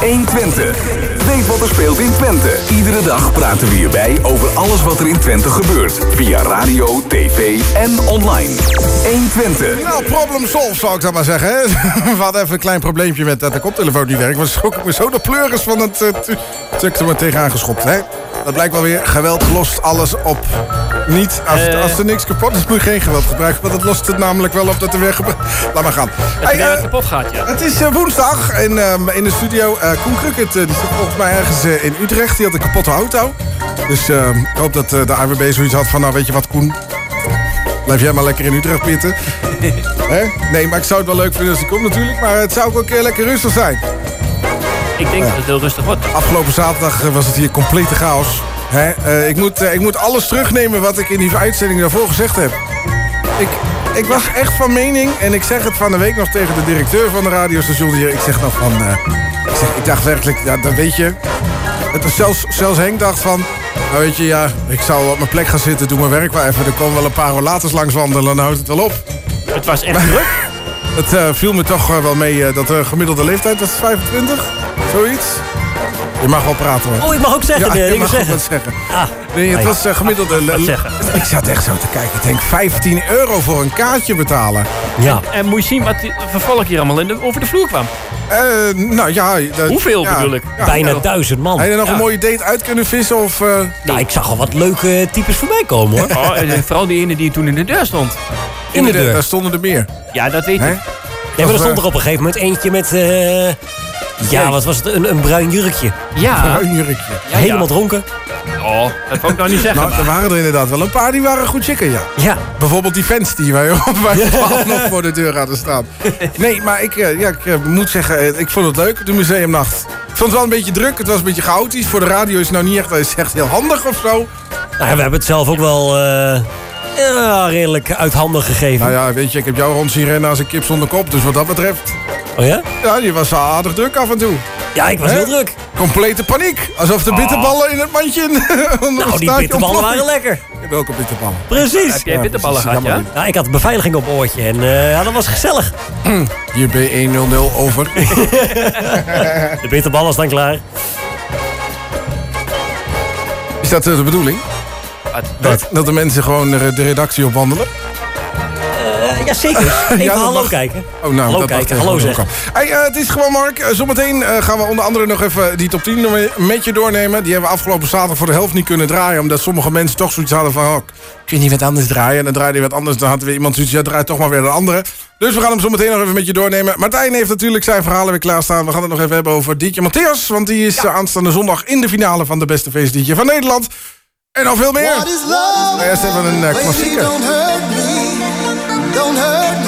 120. Weet wat er speelt in Twente. Iedere dag praten we hierbij over alles wat er in Twente gebeurt. Via radio, tv en online. 120. Nou, problem solved zou ik dan maar zeggen. Hè? We hadden even een klein probleempje met dat de koptelefoon niet werkt. Was ook zo de pleuris van het uh, tuk er maar tegenaan geschopt. Hè? Dat blijkt wel weer. Geweld lost alles op. Niet. Als, Eh. als er niks kapot is, moet je geen geweld gebruiken. Want dat lost het namelijk wel op dat er weer. Laat maar gaan. Dat Hey, eh, kapot gaat, ja. het is eh, woensdag en ehm, in de studio eh Koen Krukkert, eh, die zit volgens mij ergens eh, in Utrecht. Die had een kapotte auto. Dus ik hoop dat de AWB zoiets had van, nou weet je wat Koen, blijf jij maar lekker in Utrecht pitten. Hè? Nee, maar ik zou het wel leuk vinden als hij komt natuurlijk. Maar het zou ook een keer lekker rustig zijn. Ik denk dat het heel rustig wordt. Afgelopen zaterdag was het hier complete chaos. Hè? Ik, moet, ik moet alles terugnemen wat ik in die uitzending daarvoor gezegd heb. Ik, ik was echt van mening, en ik zeg het van de week nog tegen de directeur van de radiostation hier. Ik zeg nog van, ik, zeg, ik dacht werkelijk, ja, dan weet je. Het was zelfs, zelfs Henk dacht van, nou weet je, ja, ik zou op mijn plek gaan zitten, doe mijn werk wel even. Er komen wel een paar rolators langs wandelen, dan houdt het wel op. Het was echt druk. Het eh, viel me toch eh, wel mee eh, dat de gemiddelde leeftijd was 25, zoiets. Je mag wel praten hoor. Oh, ik mag ook zeggen, Ja, je dingen mag ook zeggen. wat zeggen. Ah, Nee, het Hey. was eh, gemiddelde... Wat zeggen? Ik zat echt zo te kijken. Ik denk 15 euro voor een kaartje betalen. ja. En moet je zien wat die vervolg hier allemaal in de, over de vloer kwam. Eh, nou ja... dat- Hoeveel ja, bedoel ik? ja. Bijna ja. duizend man. Heb je er nog Ja. een mooie date uit kunnen vissen? Of, eh, Nou, ik zag al wat leuke types voorbij komen, hoor. Oh, en vooral die ene die toen in de deur stond. In de de- deur. Daar stonden er meer. Ja, dat weet Hè? ik. Nee, maar er stond er op een gegeven moment eentje met... eh, ja, wat was het? Een, een bruin jurkje. Ja. Een jurkje. ja, Helemaal ja. dronken. Oh, dat wou ik nou niet zeggen. Nou, er waren er inderdaad wel een paar die waren goed chicken, ja. Ja. Bijvoorbeeld die fans die wij op wij nog voor de deur hadden staan. Nee, maar ik, eh, ja, ik eh, moet zeggen, eh, ik vond het leuk, de museumnacht. Ik vond het wel een beetje druk, het was een beetje chaotisch. Voor de radio is het nou niet echt, is echt heel handig of zo. Nou, ja, we hebben het zelf ook wel eh, ja, redelijk uit handen gegeven. Nou ja, weet je, ik heb jou rond zien rennen als een kip zonder kop. Dus wat dat betreft, Oh ja? ja, die was aardig druk af en toe. Ja, ik was heel druk. Complete paniek. Alsof de bitterballen in het mandje... Nou, die bitterballen waren lekker. Welke bitterballen? Precies. Heb jij bitterballen gehad, ja? Nou, ik had de beveiliging op oortje en eh, ja, dat was gezellig. Hier B100 over. De bitterballen staan klaar. Is dat eh, de bedoeling? Dat, dat de mensen gewoon de, de redactie opwandelen? Eh, ja, zeker. Even Ja, hallo mag. kijken. Oh, nou, hallo dat kijken, hallo zeggen. al. Hey, eh, het is gewoon Mark. Eh, zometeen gaan we onder andere nog even die top 10 nog mee- met je doornemen. Die hebben we afgelopen zaterdag voor de helft niet kunnen draaien. Omdat sommige mensen toch zoiets hadden van... Oh, kun je niet wat anders draaien? En dan draaide hij wat anders. Dan had weer iemand zoiets... Ja, draai toch maar weer de andere. Dus we gaan hem zometeen nog even met je doornemen. Martijn heeft natuurlijk zijn verhalen weer klaarstaan. We gaan het nog even hebben over Dietje Matthäus. Want die is aanstaande zondag in de finale van de beste feestdietje van Nederland. En nog veel meer. What is love? Eerst even een eh, klassieker. don't hurt me. Don't hurt me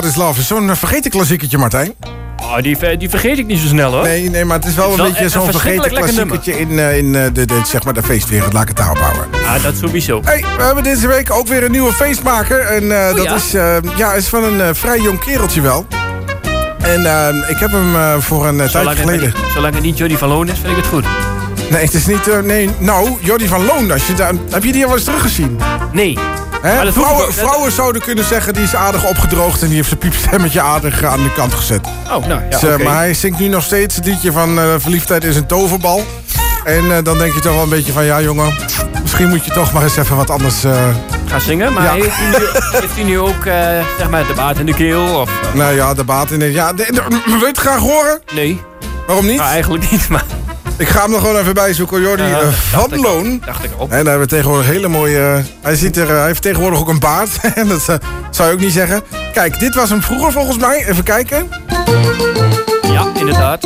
What is Love is zo'n eh, vergeten klassiekertje, Martijn. Oh, die, die vergeet ik niet zo snel hoor. Nee, nee, maar het is wel Het is een beetje zo'n vergeten klassiekertje in, eh, in eh, de, de, zeg maar de feestwereld. Laat ik het daarop houden. Ah, dat sowieso. Hey, we hebben deze week ook weer een nieuwe feestmaker. En Oh, dat ja? is, ja, is van een vrij jong kereltje wel. En ik heb hem voor een tijdje het, geleden... zolang het niet Jody van Loon is, vind ik het goed. Nee, het is niet... nee, nou, Jordi van Loon. Als je daar, heb je die al eens teruggezien? Nee. Hè? Vrouwen, zouden kunnen zeggen, die is aardig opgedroogd... en die heeft zijn piepstemmetje aardig aan de kant gezet. Oh, nou ja, Dus, eh. Maar hij zingt nu nog steeds het liedje van eh, Verliefdheid is een toverbal. En eh, dan denk je toch wel een beetje van... ja, jongen, misschien moet je toch maar eens even wat anders... eh, Ga zingen, maar Ja. heeft, hij nu, heeft hij nu ook zeg maar de baard in de keel? Of, nou ja, de baat in de... Ja, de- de- wil je het graag horen? nee, Waarom niet? nou, eigenlijk niet, maar Ik ga hem er gewoon even bij zoeken. Jordi eh, dacht van ik. Loon. dacht ik al. En daar hebben we tegenwoordig hele mooie... eh, hij, ziet er, eh, hij heeft tegenwoordig ook een baard. Dat eh, zou je ook niet zeggen. Kijk, dit was hem vroeger volgens mij. Even kijken. Ja, inderdaad.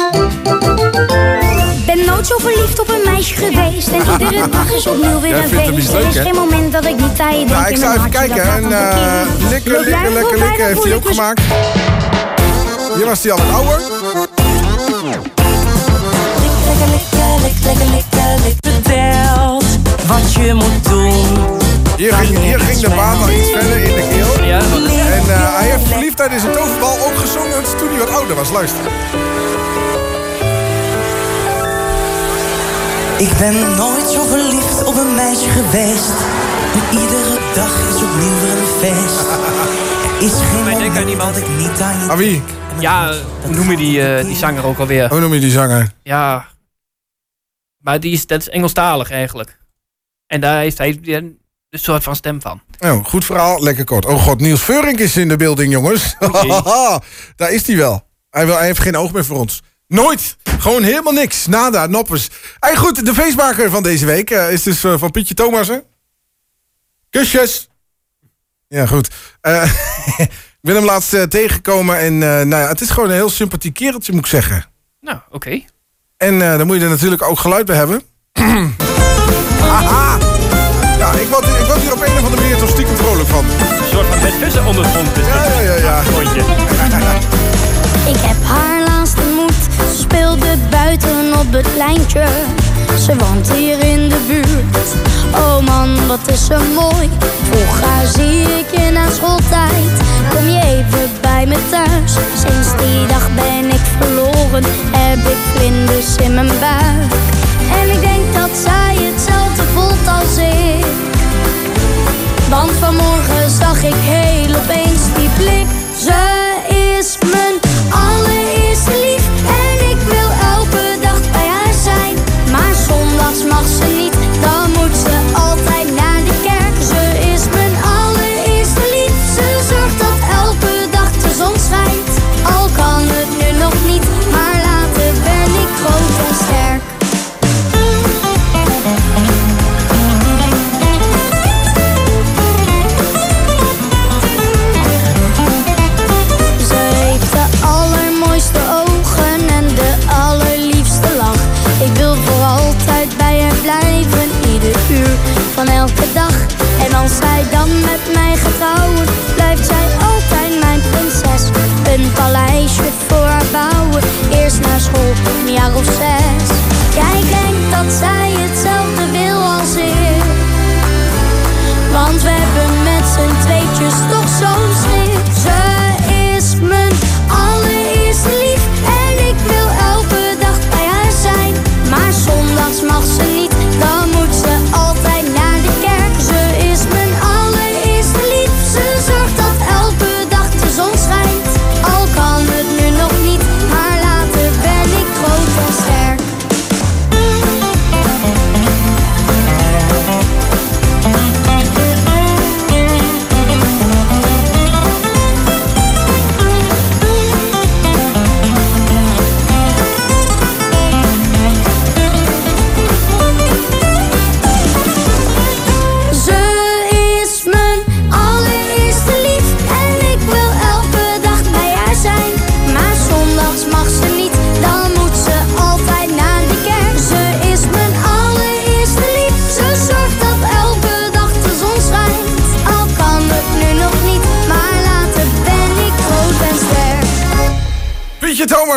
Ben nooit zo verliefd op een meisje geweest. En iedere dag is opnieuw weer een feest. Er is geen moment dat ik niet aan je denk. Nou, ik zou even kijken. En eh er lekker, likker dan heeft hij ik ook gemaakt. Hier was hij al wat ouder. Lekker, lekker, lekker, lekker, lekker verteld wat je moet doen. Hier ging, hier ging de baard al iets verder in de keel. Ja, En eh, hij heeft verliefdheid in zijn toverbal ook gezongen toen hij wat ouder was. Luister. Ik ben nooit zo verliefd op een meisje geweest. En iedere dag is opnieuw weer een feest. Er is geen denk aan moment iemand. dat ik niet aan je Ah, wie? ja, hoe noem je die, eh, die zanger ook alweer? Hoe noem je die zanger? Ja. Maar die is, dat is Engelstalig eigenlijk. En daar heeft hij een, soort van stem van. Oh, goed verhaal, lekker kort. Oh god, Niels Veurink is in de building, jongens. Daar is hij wel. Hij, wil, hij heeft geen oog meer voor ons. Nooit. Gewoon helemaal niks. Nada, noppers. Hey, goed, de feestmaker van deze week eh, is dus eh, van Pietje Thomassen. Kusjes. Ja, goed. Eh, ik ben hem laatst tegengekomen en nou ja, het is gewoon een heel sympathiek kereltje, moet ik zeggen. Nou, oké. En eh dan moet je er natuurlijk ook geluid bij hebben. Haha. Ja, ik word, ik word hier op een of andere manier toch stiekem vrolijk van. Een soort van met tussen ondergrond. Dus Ja, ja, ja, ja. Rondje. Ik heb haar laatst ontmoet. Ze speelde buiten op het lijntje. Ze woont hier in de buurt. Oh man, wat is ze mooi. Vroeg haar zie ik in haar schooltijd. Kom je even bij me thuis? Sinds die dag ben ik verloren. Heb ik vlinders in mijn buik. En ik denk dat zij hetzelfde voelt als ik. Want vanmorgen zag ik heel opeens die blik. Ze is mijn allereerste lief.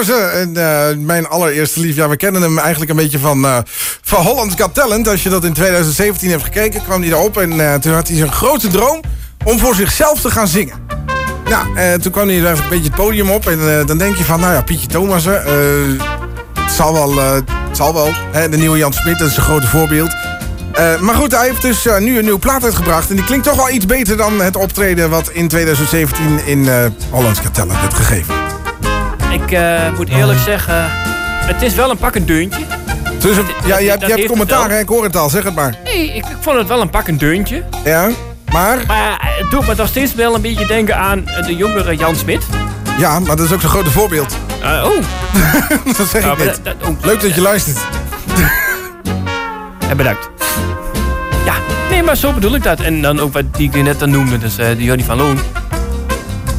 En, eh, mijn allereerste lief. Ja, we kennen hem eigenlijk een beetje van, eh van Holland Got. Als je dat in 2017 hebt gekeken, kwam hij erop. En eh, toen had hij zijn grote droom om voor zichzelf te gaan zingen. Nou, toen kwam hij even een beetje het podium op. En dan denk je van, nou ja, Pietje Thomassen. eh, het zal wel, zal wel. Hè, de nieuwe Jan Smit, dat is een grote voorbeeld. Maar goed, hij heeft dus nu een nieuwe plaat uitgebracht. En die klinkt toch wel iets beter dan het optreden... wat in 2017 in eh Hollands Talent werd gegeven. Ik eh, moet eerlijk zeggen, het is wel een pakkend deuntje. Dus ja, je hebt, je hebt commentaar, hè? Ik hoor het al, zeg het maar. Nee, ik, ik vond het wel een pakkend deuntje. Ja, maar... Maar het doet me nog steeds wel een beetje denken aan eh, de jongere Jan Smit. Ja, maar dat is ook zo'n grote voorbeeld. Eh, oh, dat zeg ik dat- dat- oh, Leuk dat je luistert. eh, bedankt. Ja, nee, maar zo bedoel ik dat. En dan ook wat die ik net dan noemde, dus eh die Johnny van Loon.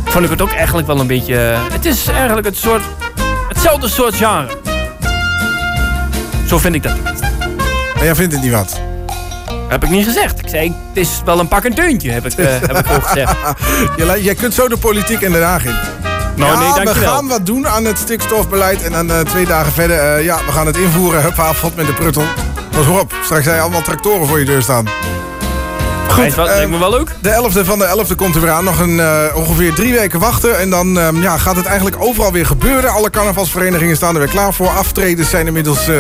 Vond ik het ook eigenlijk wel een beetje... eh, het is eigenlijk het soort, hetzelfde soort genre. Zo vind ik dat tenminste. Maar jij vindt het niet wat. Heb ik niet gezegd. Ik zei, het is wel een pakkend deuntje, heb ik, eh, heb ik ook gezegd. Jij kunt zo de politiek in Den Haag in. Nou, ja, nee, we gaan wat doen aan het stikstofbeleid. En dan eh, twee dagen verder, ja, we gaan het invoeren. Hup, afvalt met de pruttel. Pas op, straks zijn allemaal tractoren voor je deur staan. Wel, eh, lijkt me wel leuk. De 11e van de 11e komt er weer aan. Nog een, eh, ongeveer drie weken wachten. En dan eh, ja, gaat het eigenlijk overal weer gebeuren. Alle carnavalsverenigingen staan er weer klaar voor. Aftredens zijn inmiddels eh,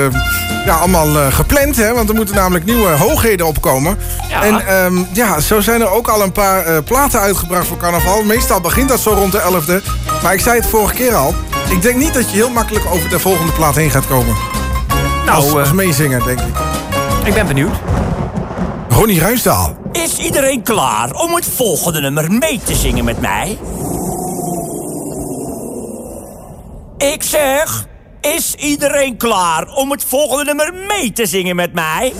ja, allemaal eh, gepland. Hè, want er moeten namelijk nieuwe hoogheden opkomen. Ja. En ehm, ja, zo zijn er ook al een paar platen uitgebracht voor carnaval. Meestal begint dat zo rond de 11e. Maar ik zei het vorige keer al. Ik denk niet dat je heel makkelijk over de volgende plaat heen gaat komen. als, Nou, als eh, meezinger, denk ik. ik ben benieuwd. Ronnie Ruisdaal. Is iedereen klaar om het volgende nummer mee te zingen met mij? Ik zeg, is iedereen klaar om het volgende nummer mee te zingen met mij?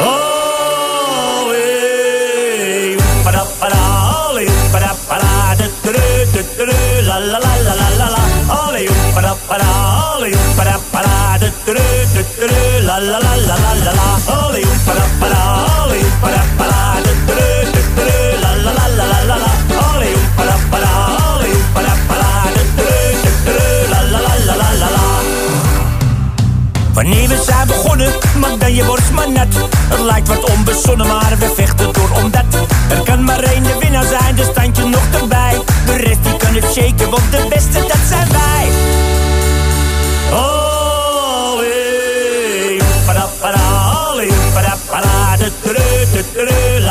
Oh, eh, padappada, allee, padappada, du-du-du, du-du-du, la la la la la la la. Allee, padappada, du-du-du, du-du-du, la la la la la padappada, du-du-du, du-du-du, la la la la la. Wanneer we zijn begonnen, maak dan je borst maar net. Het lijkt wat onbezonnen, maar we vechten door omdat er kan maar één de winnaar zijn, dus stand je nog erbij. De rest die kan het shaken, want de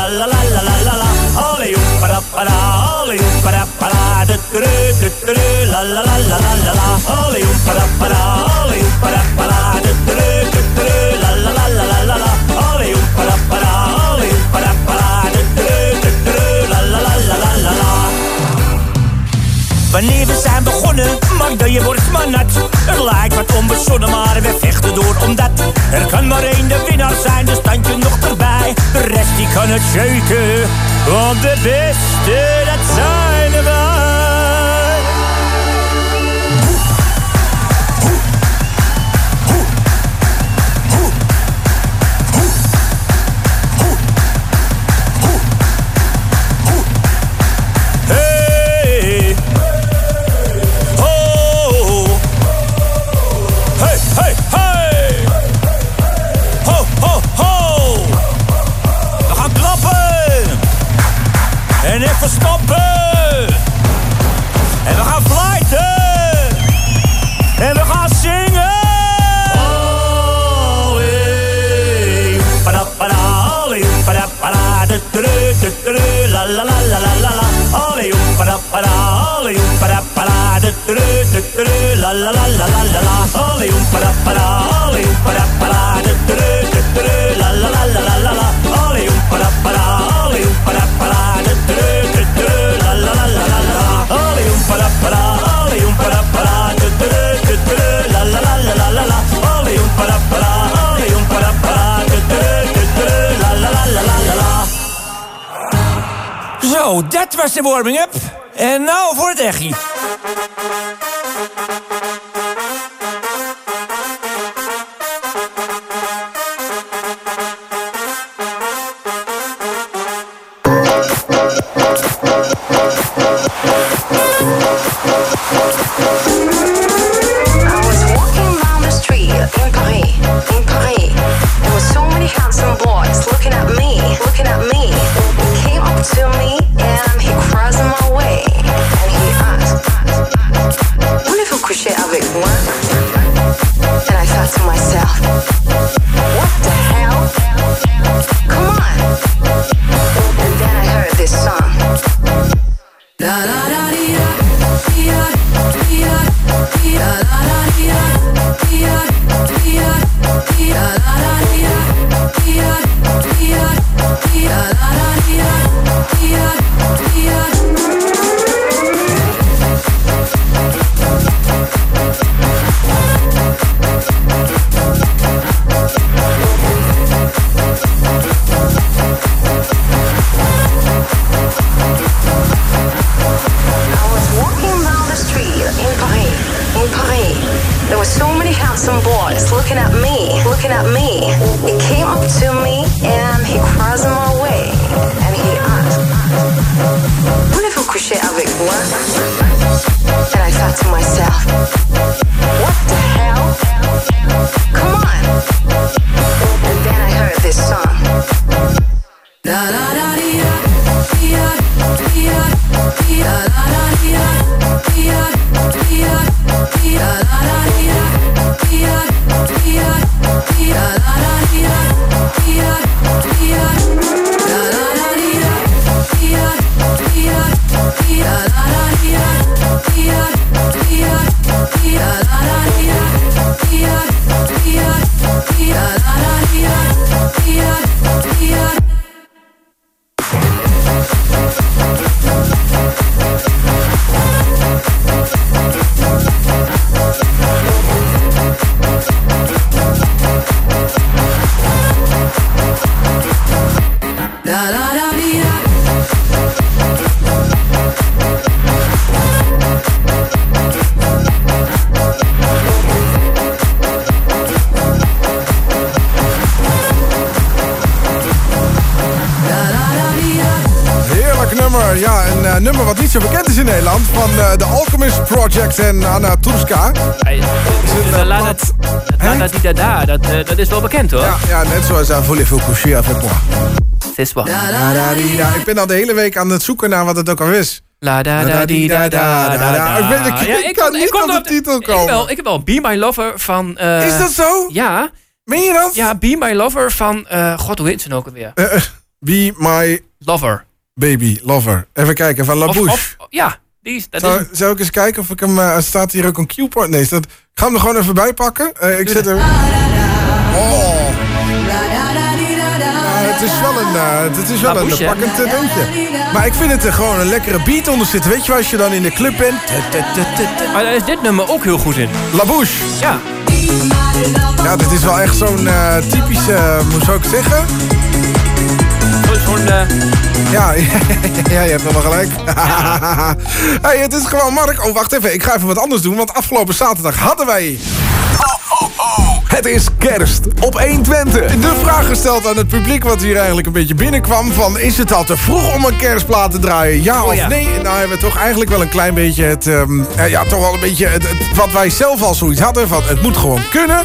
la la la la la la la. Allee, padappada, allee, padappada, du- du- du- du- du- la la la la la la la. Allee, padappada, allee, padappada, du- du- du- du- du- la la la la la la la. Allee, padappada, allee, padappada, du- du- du- du- la la la la la la la. Wanneer we zijn begonnen, maak dan je borst maar nat. Het lijkt wat onbezonnen, maar we vechten door omdat er kan maar één de winnaar zijn, dus stand je nog erbij. De rest die kan het shaken, want de beste dat zijn wij. La la la la la la la. Allee, padappada, allee, padappada, du- du- du- du- du- la la la la la la la. Allee, padappada, allee, padappada, du- du- du- du- du- la la la la la la la. Allee, padappada, allee, padappada, du- du- du- du- la la la la la la la. Allee, padappada, allee, padappada, du- Zo, dat was de warming-up. En nou voor het echie. Dat, dat is wel bekend hoor. Ja, ja net zoals uh, Voulez-vous coucher avec moi. C'est da. Ik ben al de hele week aan het zoeken naar wat het ook al is. La da da di da da da da. Ik ben- ik- ik kan niet kom op de titel komen. wel, ik heb wel Be My Lover van... eh, Is dat zo? Ja. Meen je dat? Ja, Be My Lover van... eh God, hoe heet ze nou ook alweer? Eh, be my Lover. baby lover. Even kijken, van La Bouche. of, ja, die is... Dat is Zou, ik eens kijken of ik hem... staat hier ook een Q-point? Nee, staat, ik ga hem er gewoon even bij pakken. Eh, ik zet hem... Oh. Ja, het is wel een, eh, het is wel een pakkend eh, deuntje. Maar ik vind het er gewoon een lekkere beat onder zitten. Weet je als je dan in de club bent... Maar daar is dit nummer ook heel goed in. La Bouche. Ja. Ja, dit is wel echt zo'n eh, typische, eh, hoe zou ik zeggen? Ja, ja, je hebt helemaal gelijk. hey, het is gewoon Mark. Oh, wacht even. Ik ga even wat anders doen. Want afgelopen zaterdag hadden wij Het is kerst op 120. de vraag gesteld aan het publiek... wat hier eigenlijk een beetje binnenkwam... van is het al te vroeg om een kerstplaat te draaien? Ja Oh, of ja. nee? Nou hebben we toch eigenlijk wel een klein beetje het... ehm, eh, ja, toch wel een beetje het, het- wat wij zelf al zoiets hadden... van het moet gewoon kunnen...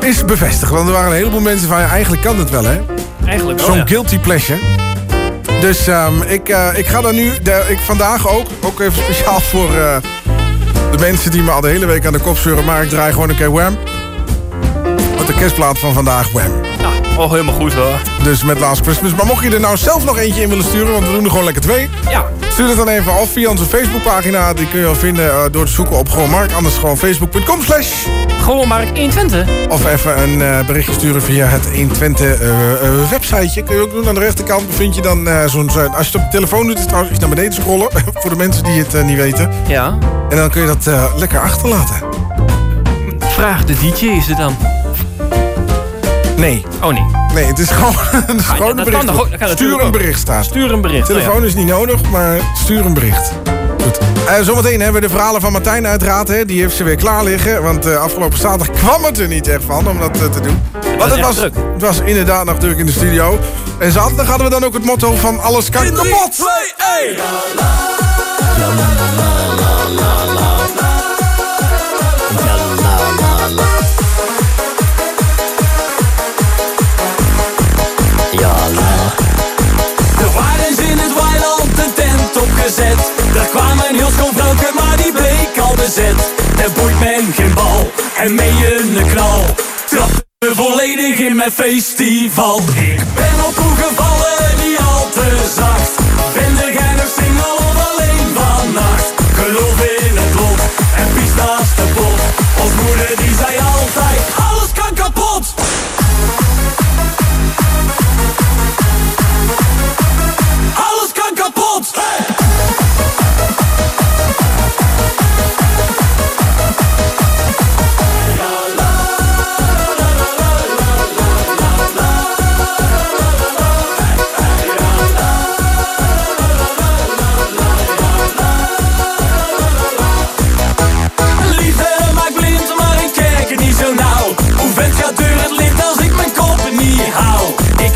is bevestigd. Want er waren een heleboel mensen van... ja, eigenlijk kan het wel, hè? Eigenlijk Zo'n ja. guilty pleasure. Dus ehm, ik, eh, ik ga dan nu, de, ik vandaag ook, ook even speciaal voor eh, de mensen die me al de hele week aan de kop zeuren, maar ik draai gewoon een keer Wham. De kerstplaat van vandaag Wham. Nou, oh, helemaal goed hoor. Dus met Last Christmas. Maar mocht je er nou zelf nog eentje in willen sturen, want we doen er gewoon lekker twee. Ja. Stuur het dan even af via onze Facebookpagina. Die kun je wel vinden eh, door te zoeken op gewoon Mark. Anders gewoon facebook.com slash. Gewoon maar 120. Of even een eh, berichtje sturen via het 120 eh, eh, websiteje. Kun je ook doen. Aan de rechterkant bevind je dan zo'n... als je het op je telefoon doet, is het trouwens iets naar beneden scrollen. voor de mensen die het niet weten. Ja. En dan kun je dat lekker achterlaten. Vraag de DJ is het dan. Nee. Oh nee. Nee, het is gewoon een ah, bericht. Stuur een bericht staan. Stuur een bericht. Telefoon is niet nodig, maar stuur een bericht. Goed. Uh, zometeen hebben we de verhalen van Martijn uiteraard. Hè. Die heeft ze weer klaar liggen. Want eh, afgelopen zaterdag kwam het er niet echt van om dat eh, te doen. Want het, was, het was inderdaad nog druk in de studio. En zaterdag hadden we dan ook het motto van alles kan kapot. 2, 1. Daar kwamen heel schoon maar die bleek al bezet. Er boeit men geen bal en mee een knal. Trapte volledig in mijn festival. Ik ben op koe gevallen, al te zacht. Ben de jij nog single of alleen vannacht? Geloof in het lot en pies naast de pot. Moeder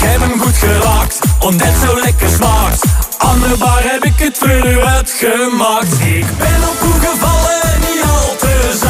ik heb hem goed geraakt, omdat zo lekker smaakt. Aan heb ik het voor u uitgemaakt. Ik ben op hoe gevallen, niet al te zacht.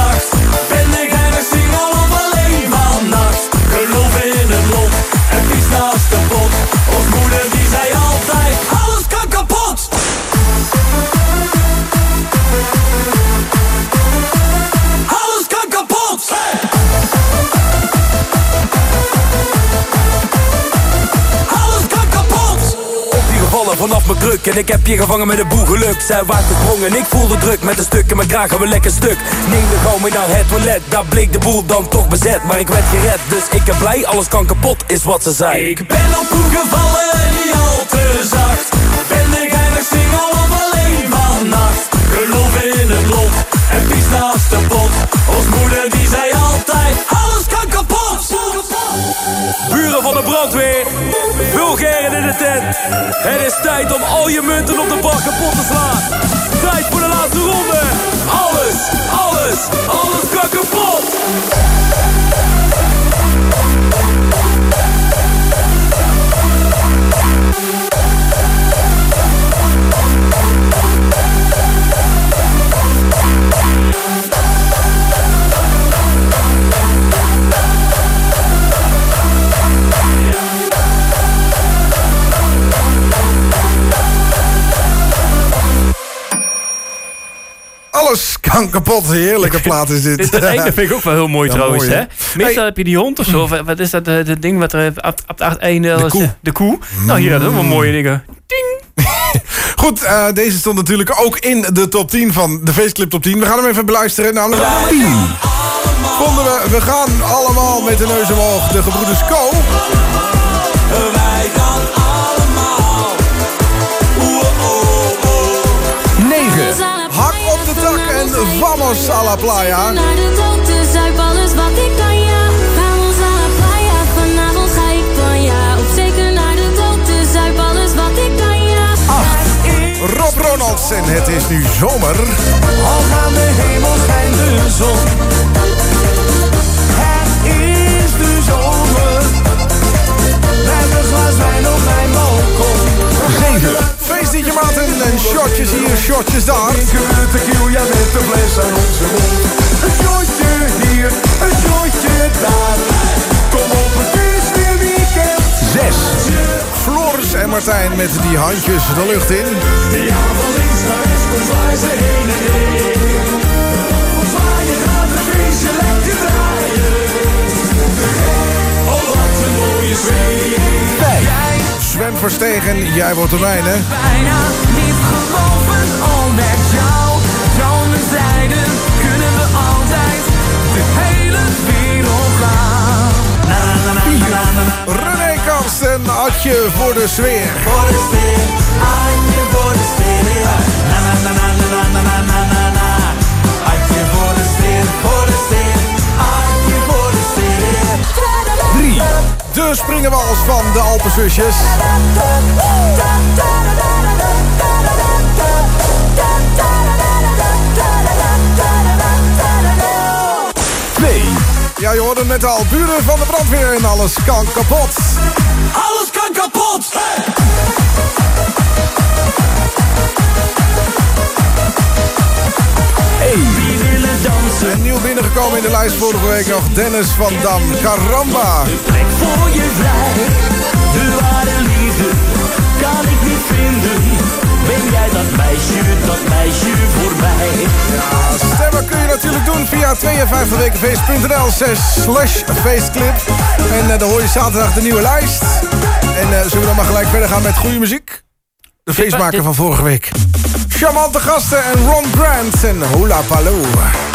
Vanaf mijn kruk. En ik heb je gevangen met een boel geluk. Zij waart gesprongen, ik voelde druk. Met een stuk in mijn kraag, we lekker stuk. Neem de gauw mee naar het toilet. Daar bleek de boel dan toch bezet. Maar ik werd gered, dus ik ben blij Alles kan kapot, is wat ze zei. Ik ben op hoe gevallen, niet al te zacht. Ben de geinig single of alleen vannacht. Geloof in het lot, en pies naast de pot. Ons moeder die zei brandweer. Vulgairen in de tent. Het is tijd om al je munten op de bak kapot te slaan. Tijd voor de laatste ronde. Alles, alles, alles kan kapot kan kapot. Heerlijke plaat is dit. Dit dat einde vind ik ook wel heel mooi Ja, trouwens. mooi, hè? hè? Meestal Hey. heb je die hond of zo. Of wat is dat, eh, dat ding wat er op, op het einde... De koe. De koe. Nou, hier, ook wel mooie dingen. Goed, eh, deze stond natuurlijk ook in de top 10 van de Feestclip top 10. We gaan hem even beluisteren. Namelijk 10. Vonden we, we gaan allemaal met de neus omhoog. De gebroeders Co. vamos a la playa. Naar de dus zuip alles wat ik kan, ja. Vamos a la playa, vanavond ga ik van ja. Op zeker naar de dus zuip alles wat ik kan, ja. Rob Ronalds en het is nu zomer. Al aan de hemel schijnt de zon. Shotjes daar. Drinken tequila met de fles aan onze mond. Een shotje hier, een shotje daar. Kom op, het is weer weekend. 6. Floris en Martijn met die handjes de lucht in. Ja, van links naar rechts, kom zwaai ze heen en heen. Van zwaaien gaat het feestje lekker draaien. Oh, wat een mooie. 5. Sven Verstegen, jij wordt de mijne. bijna niet geloven, Karsten, Adje voor de sfeer. Voor de sfeer, Adje voor de sfeer. Na, na, na, na, na, na, na, na, na, voor de sfeer, voor de sfeer. Voor de sfeer. 3. De springenwals van de Alpenzusjes. Ja, je hoorde net al. Buren van de brandweer en alles kan kapot. Dansen? En nieuw binnengekomen in de lijst vorige week nog Dennis van Dam. Caramba. plek voor je vrij. De ware liefde kan ik niet vinden. Ben jij dat meisje, dat meisje voor mij? Stemmen kun je natuurlijk doen via 52wekenfeest.nl slash feestclip. En eh, dan hoor je zaterdag de nieuwe lijst. En eh, zullen we dan maar gelijk verder gaan met goede muziek? De feestmaker van vorige week. Charmante gasten en Ron Grant en Hula Paloo.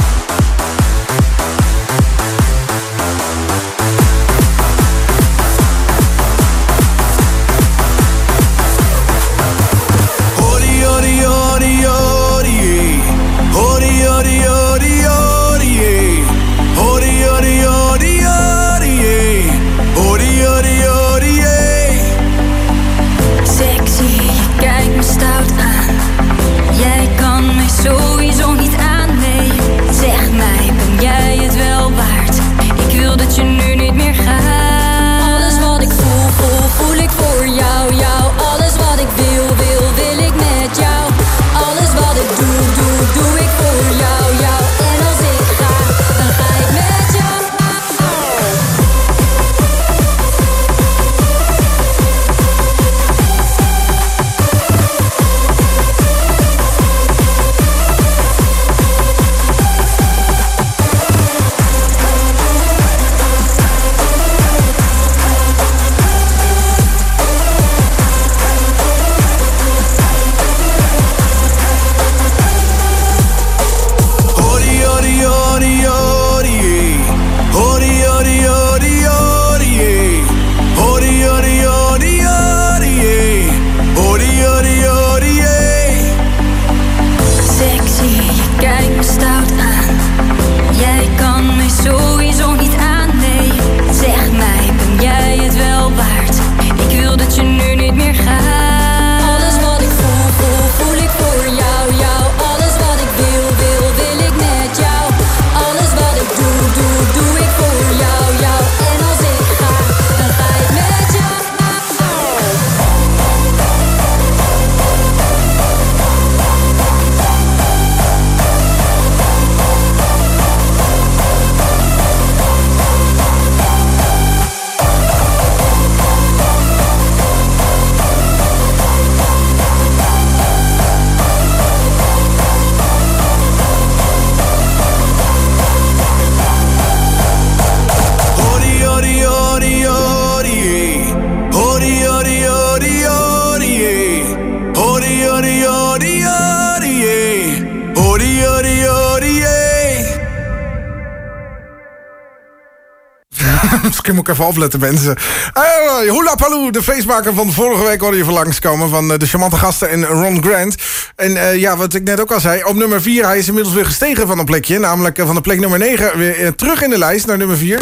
Even opletten, mensen. Uh, Hula Paloo, de feestmaker van vorige week hoorde je voor langskomen. Van eh, de charmante gasten en Ron Grant. En eh, ja, wat ik net ook al zei. Op nummer 4, hij is inmiddels weer gestegen van een plekje. Namelijk van de plek nummer 9 weer terug in de lijst naar nummer 4.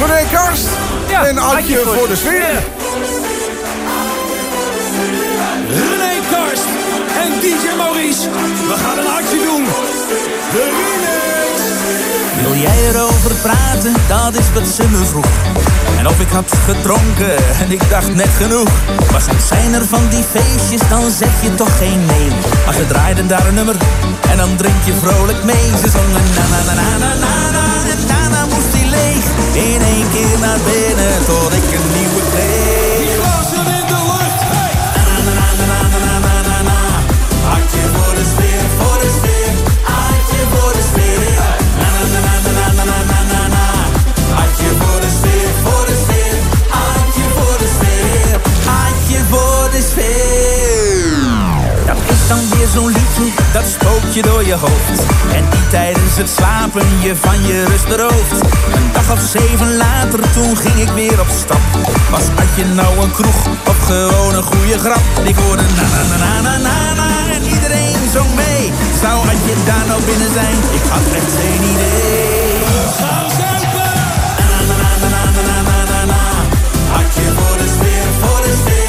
René Karst Ja, en Adje voor, voor de sfeer. René Karst en DJ Maurice. We gaan een actie doen. De. Wil jij erover praten? Dat is wat ze me vroeg. En of ik had gedronken en ik dacht net genoeg. Maar zijn er van die feestjes, dan zeg je toch geen nee. Maar ze draaiden daar een nummer en dan drink je vrolijk mee. Ze zongen na na na na na na na en daarna moest hij leeg. In één keer naar binnen tot ik een nieuwe kreeg. Zo'n liedje, dat spookt je door je hoofd. En die tijdens het slapen je van je rust berooft. Een dag of zeven later, toen ging ik weer op stap. Was had je nou een kroeg of gewoon een goede grap? Ik hoorde na na na na na na na en iedereen zong mee. Zou had je daar nou binnen zijn? Ik had echt geen idee. Gaan zuipen. Hartje voor de sfeer, voor de sfeer.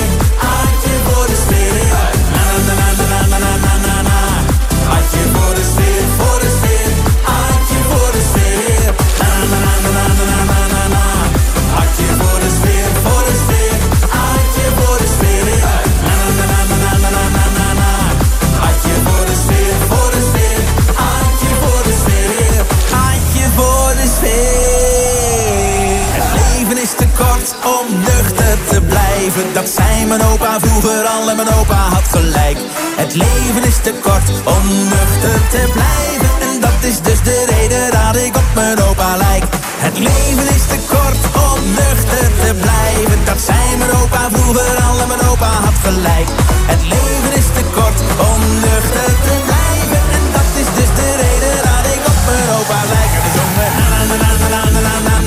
Dat zei mijn opa vroeger al en mijn opa had gelijk. Het leven is te kort om nuchter te blijven. En dat is dus de reden dat ik op mijn opa lijk. Het leven is te kort om nuchter te blijven. Dat zei mijn opa vroeger al en mijn opa had gelijk. Het leven is te kort om nuchter te blijven. En dat is dus de reden dat ik op mijn opa lijk. Na na na na na na na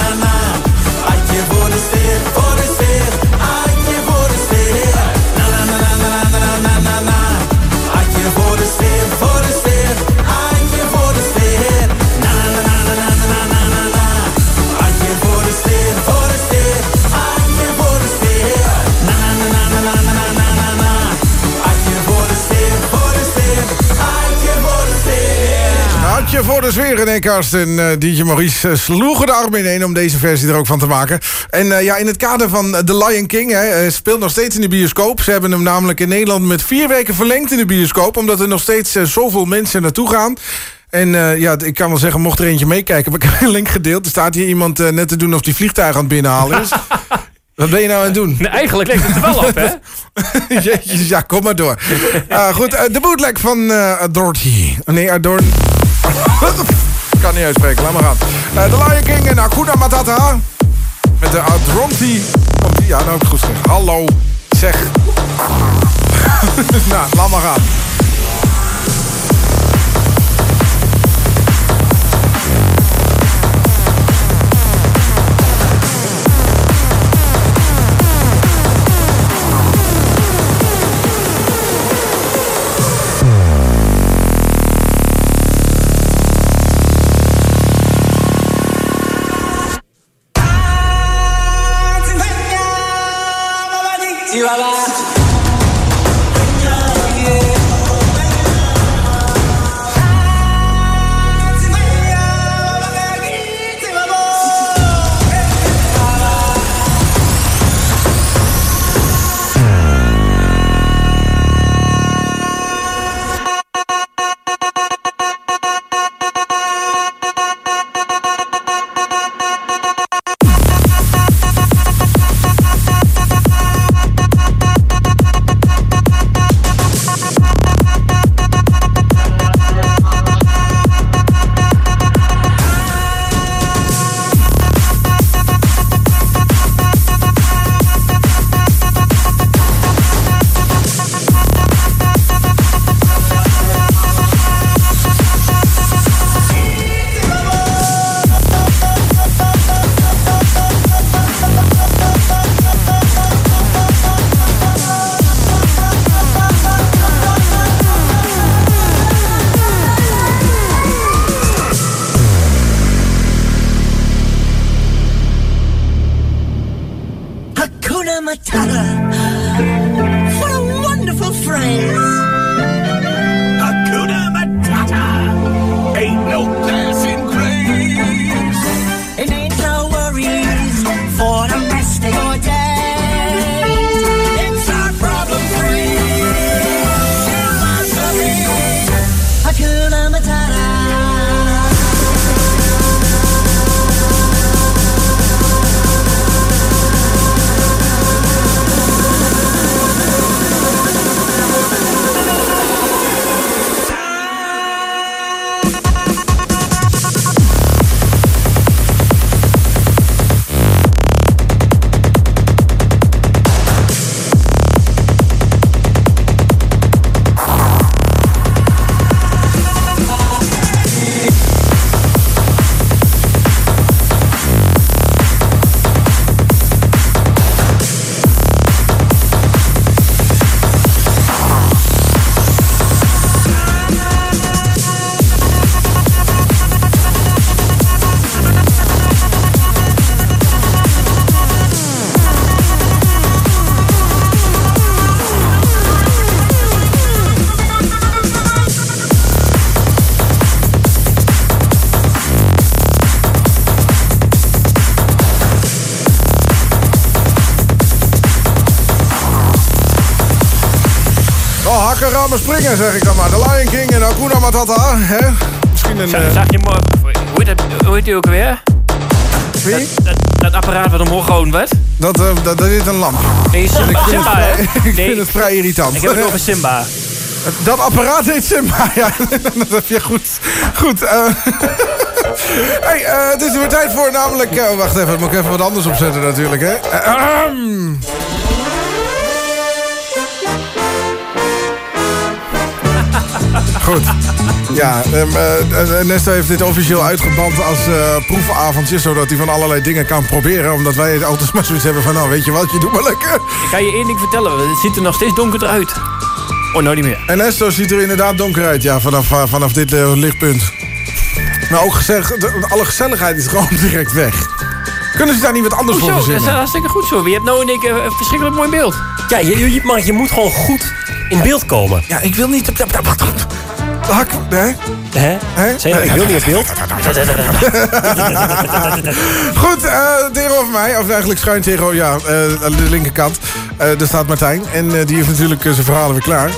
de sfeer, René Karst en eh, DJ Maurice eh, sloegen de arm ineen om deze versie er ook van te maken. En eh, ja, in het kader van The Lion King hè, speelt nog steeds in de bioscoop. Ze hebben hem namelijk in Nederland met vier weken verlengd in de bioscoop, omdat er nog steeds zoveel mensen naartoe gaan. En ja, ik kan wel zeggen, mocht er eentje meekijken, heb ik een link gedeeld. Er staat hier iemand net te doen of die vliegtuig aan het binnenhalen is. Wat ben je nou aan het doen? Nee, eigenlijk lijkt het er wel op, hè? Ja, kom maar door. Ah, goed, de bootleg van Dorothy. Nee, Adorn... Kan niet uitspreken, laat maar gaan. Eh, The Lion King en Hakuna Matata. Met de Adronti. Die? Ja, nou goed gezegd. Hallo, zeg. nou, laat maar gaan. you are Oh, rammen, springen, zeg ik dan maar. De Lion King en Hakuna Matata, hè? Misschien een... Zag, eh, zag je mooi... Hoe heet, dat, hoe heet die ook weer? wie? Dat, dat apparaat wat omhoog gehouden werd? Dat, eh, dat, dat is een lamp. Nee, Simba, Ik vind, Simba het, vrij, ik Nee, vind het vrij irritant. ik heb het over Simba. Dat apparaat heet Simba, ja. dat heb je goed. Goed. eh. hey, eh, het is er weer tijd voor namelijk... eh, wacht even, moet ik even wat anders opzetten natuurlijk, hè. Goed. Ja, ehm, eh, eh, Nesta heeft dit officieel uitgeband als eh, proefavondje... zodat hij van allerlei dingen kan proberen. Omdat wij altijd maar zoiets hebben van... nou, weet je wat, je doet maar lekker. Ik ga je één ding vertellen. Het ziet er nog steeds donkerder uit. Oh, nou niet meer. En Nesto ziet er inderdaad donker uit, ja, vanaf, vanaf dit lichtpunt. Maar ook gezegd, alle gezelligheid is gewoon direct weg. Kunnen ze daar niet wat anders voor Hoezo? Dat is verzinnen? hartstikke goed zo. Je hebt nou in één keer een verschrikkelijk mooi beeld. Ja, je, je, maar je moet gewoon goed in beeld komen. Ja, ik wil niet... Hak, hè? Hè? Hè? Zeg, ik wil niet op beeld. Goed, eh tegenover mij, of eigenlijk schuin tegenover, ja, eh, aan de linkerkant. eh, daar staat Martijn. En eh, die heeft natuurlijk eh, zijn verhalen weer klaar.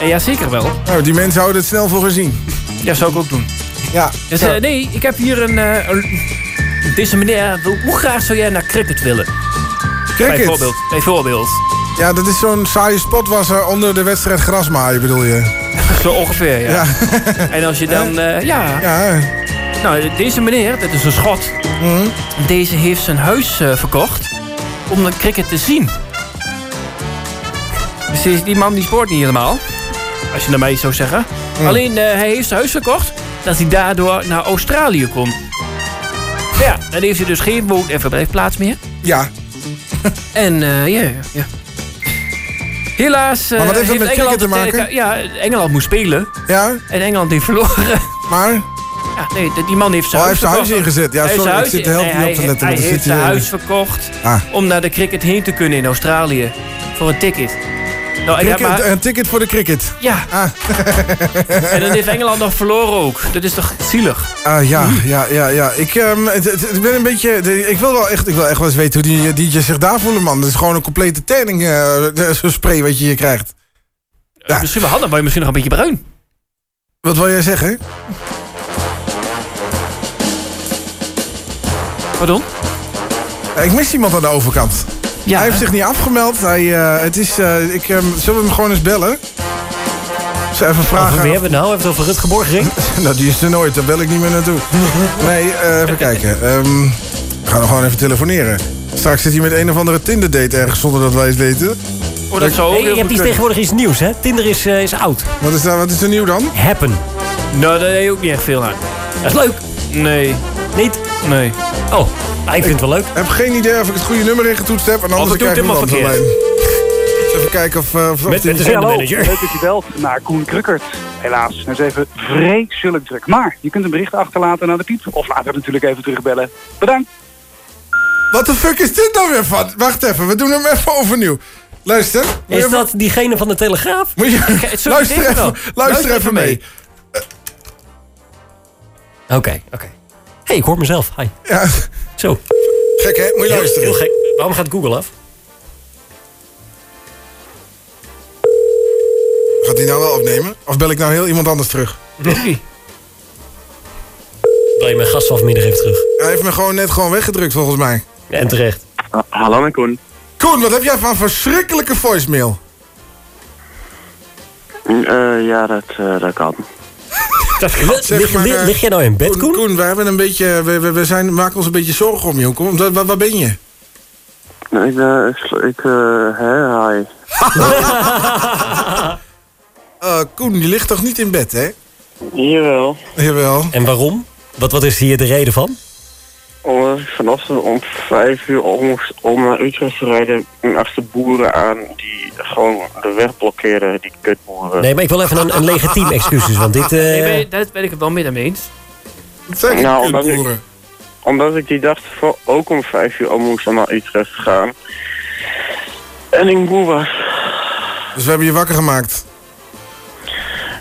En ja, zeker wel. Nou, die mensen houden het snel voor gezien. Ja, zou ik ook doen. Ja. Dus, eh, nee, ik heb hier een... eh, een- deze meneer, hoe graag zou jij naar cricket willen? Cricket? Bijvoorbeeld. Bijvoorbeeld. Ja, dat is zo'n saaie spotwasser onder de wedstrijd grasmaaien, bedoel je? Zo ongeveer, ja. Ja. En als je dan... eh, ja. Ja. Nou, deze meneer, dat is een schot. Mhm. Deze heeft zijn huis eh, verkocht om de cricket te zien. Dus die- die man die spoort niet helemaal. Als je naar mij zou zeggen. Alleen, eh, hij heeft zijn huis verkocht... dat hij daardoor naar Australië kon. Ja, dan heeft hij dus geen woon- en verblijfplaats meer. Ja. En ja, ja. Helaas eh, Maar wat heeft dat met Engeland cricket te het, eh, maken? Ja, Engeland moest spelen. Ja? En Engeland heeft verloren. Maar? Ja, nee, die man heeft zijn Oh, hij huis heeft zijn huis ingezet. Ja, Hij sorry, zijn ik zit de huis- helft niet op te hij- letten, Hij, er heeft zijn huis verkocht Ah. om naar de cricket heen te kunnen in Australië. Voor een ticket. Nou, maar, Een ticket voor de cricket. ja, Ah, en dan heeft Engeland nog verloren ook. Dat is toch zielig? ah ja, ja, ja, ja. Ik, ehm, het, het- ik ben een beetje... Ik wil wel echt, ik wil echt wel eens weten hoe die DJ's zich daar voelen, man. Dat is gewoon een complete tanning eh, zo'n spray wat je hier krijgt. Ja. Misschien wel handig, maar je misschien nog een beetje bruin. Wat wil jij zeggen? Pardon? Ja, ik mis iemand aan de overkant. Ja, hij heeft zich niet afgemeld. Hij, eh, het is, eh, ik, ehm, zullen we hem gewoon eens bellen? Even vragen? Over wie hebben we het nou? Hebben we het over Rutger Borgering? nou, die is er nooit. Daar bel ik niet meer naartoe. Nee, eh, even kijken. Ehm, we gaan hem gewoon even telefoneren. Straks zit hij met een of andere Tinder-date ergens zonder dat wij het weten. Oh, dat zou ook Hey, heel je hebt iets tegenwoordig iets nieuws, hè? Tinder is, eh, is oud. Wat is, daar, wat is er nieuw dan? Happen. Nou, daar heb je ook niet echt veel aan. Dat is leuk. Nee, Niet? nee. Oh, nou, ik vind het wel leuk. Ik heb geen idee of ik het goede nummer ingetoetst heb. En anders krijg ik helemaal andere lijn. Even kijken of... eh, of Met, met de zendermanager. Leuk dat je belt naar Koen Krukkert. Helaas, het is even vreselijk druk. Maar je kunt een bericht achterlaten naar de piep. Of later natuurlijk even terugbellen. Bedankt. Wat de fuck is dit nou weer van? Wacht even, we doen hem even overnieuw. Luister. Is even- dat diegene van de Telegraaf? Moet je, luister even, luister Luister even even mee. Oké, oké. Hey, ik hoor mezelf. Hi. Ja, Zo. gek hè? Moet je Heel, luisteren. heel gek. Waarom gaat Google af? Gaat hij nou wel opnemen? Of bel ik nou heel iemand anders terug? Nee. Bel je mijn gast van vanmiddag even terug. Hij heeft me gewoon net gewoon weggedrukt volgens mij. En terecht. hallo mijn Koen. Koen, wat heb jij van verschrikkelijke voicemail? ja, dat, dat kan. Zeg Lig, maar, lig, eh, lig jij nou in bed, Koen, Koen? We hebben een beetje, we, we, we zijn, maken ons een beetje zorgen om je. Koen, waar, waar, waar ben je? Ik, ik, hè, hi. Eh, Koen, je ligt toch niet in bed, hè? Jawel. Jawel. En waarom? Wat, wat is hier de reden van? Omdat ik vanochtend om vijf uur al moest om naar Utrecht te rijden achter boeren aan die gewoon de weg blokkeerden, die kutboeren. Nee, maar ik wil even een, een legitiem excuses, want dit... eh, Nee, maar dat ben ik het wel met hem eens. Nou, omdat ik-? Omdat ik die dag ook om vijf uur al moest om naar Utrecht gaan. En ik moe was. Dus we hebben je wakker gemaakt.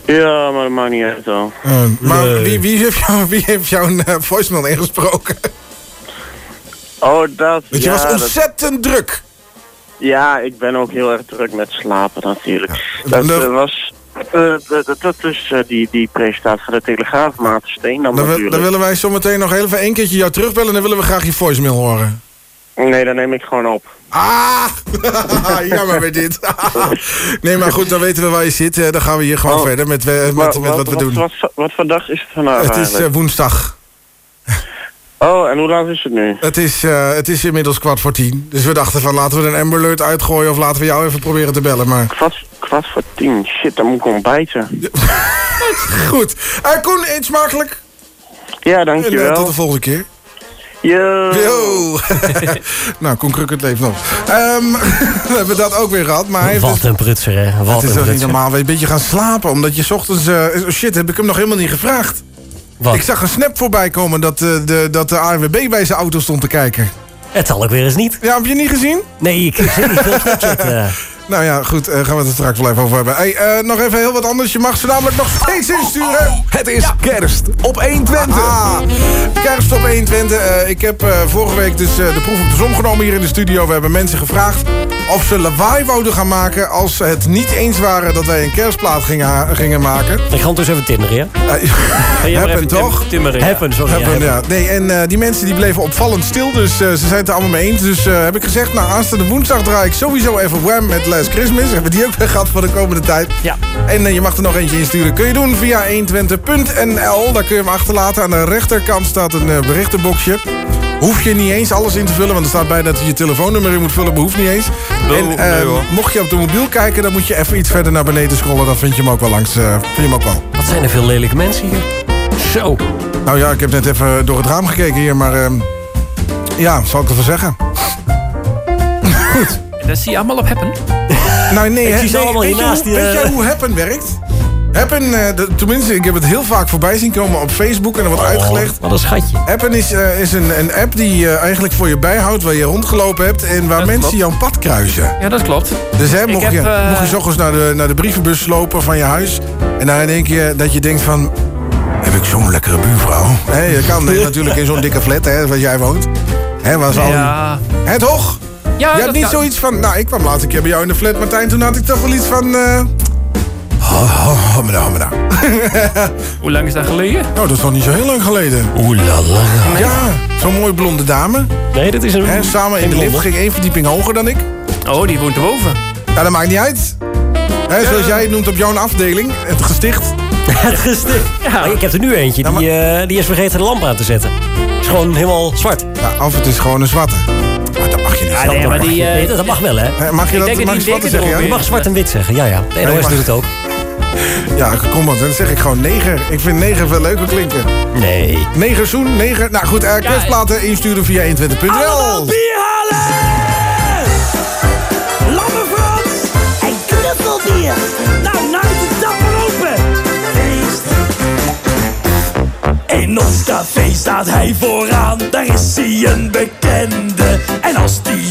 Ja, maar dat maakt niet uit dan. Eh, maar Nee. wie, wie heeft jou, wie heeft jouw eh, voicemail ingesproken? Oh, dat. Want je ja, was dat- ontzettend druk. Ja, ik ben ook heel erg druk met slapen natuurlijk. dat eh, was... eh, dat, is eh, die, die presentatie van de Telegraaf, Maarten Steen dan, Dan, dan willen wij zometeen nog heel even één keertje jou terugbellen... en dan willen we graag je voicemail horen. Nee, dan neem ik gewoon op. Ah! Jammer bij dit. nee, maar goed, dan weten we waar je zit. Dan gaan we hier gewoon Oh. verder met, met, met, wat we doen. Wat, wat, wat voor dag is het vandaag Het is woensdag. Oh, en hoe laat is het nu? Het is, eh, het is inmiddels kwart voor tien. Dus we dachten van laten we een Amber Alert uitgooien... of laten we jou even proberen te bellen. Maar Kwart, kwart voor tien. Shit, dan moet ik ontbijten. goed. Eh Koen, eet smakelijk. Ja, En eh, dankjewel. tot de volgende keer. Yo. Yo. nou, Koen Krukkert leeft nog. Ehm, we hebben dat ook weer gehad. Maar hij heeft Wat dus- een prutser, hè. Wat het is een niet normaal. Weet je, een beetje gaan slapen. Omdat je 's ochtends... eh, oh shit, heb ik hem nog helemaal niet gevraagd. Wat? Ik zag een snap voorbij komen dat, eh, de, dat de ANWB bij zijn auto stond te kijken. Het zal ook weer eens niet. Ja, heb je niet gezien? Nee, ik ik zit niet veel Snapchat. Nou ja, goed, eh, gaan we het er straks wel even over hebben. Hey, eh, nog even heel wat anders. Je mag ze namelijk nog steeds insturen. Het is kerst op 120. Ah, kerst op 120. Eh, ik heb eh, vorige week dus eh, de proef op de som genomen hier in de studio. We hebben mensen gevraagd of ze lawaai wouden gaan maken... als ze het niet eens waren dat wij een kerstplaat gingen, gingen maken. Ik ga dus even tinderen, ja? Happen tim- toch? timmeren, ja. Happen, sorry. ja, Hebben, happen. ja. Nee, en eh, die mensen die bleven opvallend stil, dus eh, ze zijn het er allemaal mee eens. Dus eh, heb ik gezegd, nou, aanstaande woensdag draai ik sowieso even Wham met Last Christmas. Hebben die ook weer gehad voor de komende tijd. Ja. En eh, je mag er nog eentje insturen. Kun je doen via 120.nl. Daar kun je hem achterlaten. Aan de rechterkant staat een eh, berichtenboxje. Hoef je niet eens alles in te vullen, want er staat bij dat je je telefoonnummer in moet vullen, maar hoeft niet eens. Nee, en nee, eh, hoor. mocht je op de mobiel kijken, dan moet je even iets verder naar beneden scrollen. Dan vind je hem ook wel langs. eh, vind je hem ook wel. Wat zijn er veel lelijke mensen hier. Zo. Nou ja, ik heb net even door het raam gekeken hier, maar ehm, ja, zal ik ervan zeggen? En dat zie je allemaal op Happen. Nou nee, Ik zie ze allemaal weet, je hiernaast, weet eh, jij hoe Happen werkt? Happen, de- tenminste, ik heb het heel vaak voorbij zien komen op Facebook en er wordt uitgelegd. Oh, Wat een schatje. Happen is, eh, is een, een app die eh, eigenlijk voor je bijhoudt waar je rondgelopen hebt en waar Dat mensen klopt. jouw pad kruisen. Ja, dat klopt. Dus hè, mocht, heb, je, mocht je 's ochtends naar de, naar de brievenbus lopen van je huis... en dan denk je dat je denkt van... heb ik zo'n lekkere buurvrouw? Hè, je kan natuurlijk in zo'n dikke flat, hè, waar jij woont. Hè, waar ze al... Ja. Hè, toch? Ja, je had niet kan. zoiets van... Nou, ik kwam laatst een keer bij jou in de flat, Martijn. Toen had ik toch wel iets van... eh Oh, oh, hommeda. Hoe lang is dat geleden? Nou, dat is nog niet zo heel lang geleden. Oeh la la. Ja, zo'n mooi blonde dame. Nee, dat is een... Hè, samen in de lift, ging één verdieping hoger dan ik. Oh, die woont erboven. Ja, dat maakt niet uit. Hè, zoals jij het noemt op jouw afdeling, het gesticht. Het gesticht. Maar Ik heb er nu eentje, die, eh, die is vergeten de lamp aan te zetten. is gewoon helemaal zwart. Ja, of het is gewoon een zwarte. Ja, nee, maar die... eh, Nee, dat mag wel, hè? Mag je Ik dat mag je dikke zeggen? Ja? Je mag zwart en wit zeggen, ja, ja. De NOS mag- doet het ook. ja, kom op, dan zeg ik gewoon neger. Ik vind neger veel leuker klinken. Nee. Negerzoen, neger. Nou goed, uh, kerstplaten insturen via 120.nl. bier halen! Lamme Frans en knuffelbier. Nou, nou is de tapper open. Feest. In ons café staat hij vooraan, daar is hij een bekende. En als die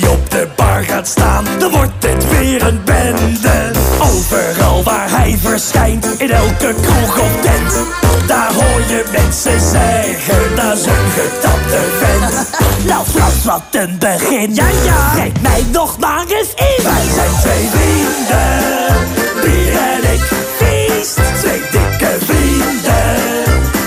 gaat staan, dan wordt het weer een bende. Overal waar hij verschijnt, in elke kroeg of tent. Daar hoor je mensen zeggen, dat is een getapte vent. Nou Frans, wat een begin. Ja, ja. Breng mij nog maar eens in. Wij zijn twee vrienden, bier en ik. Feest, twee dikke vrienden.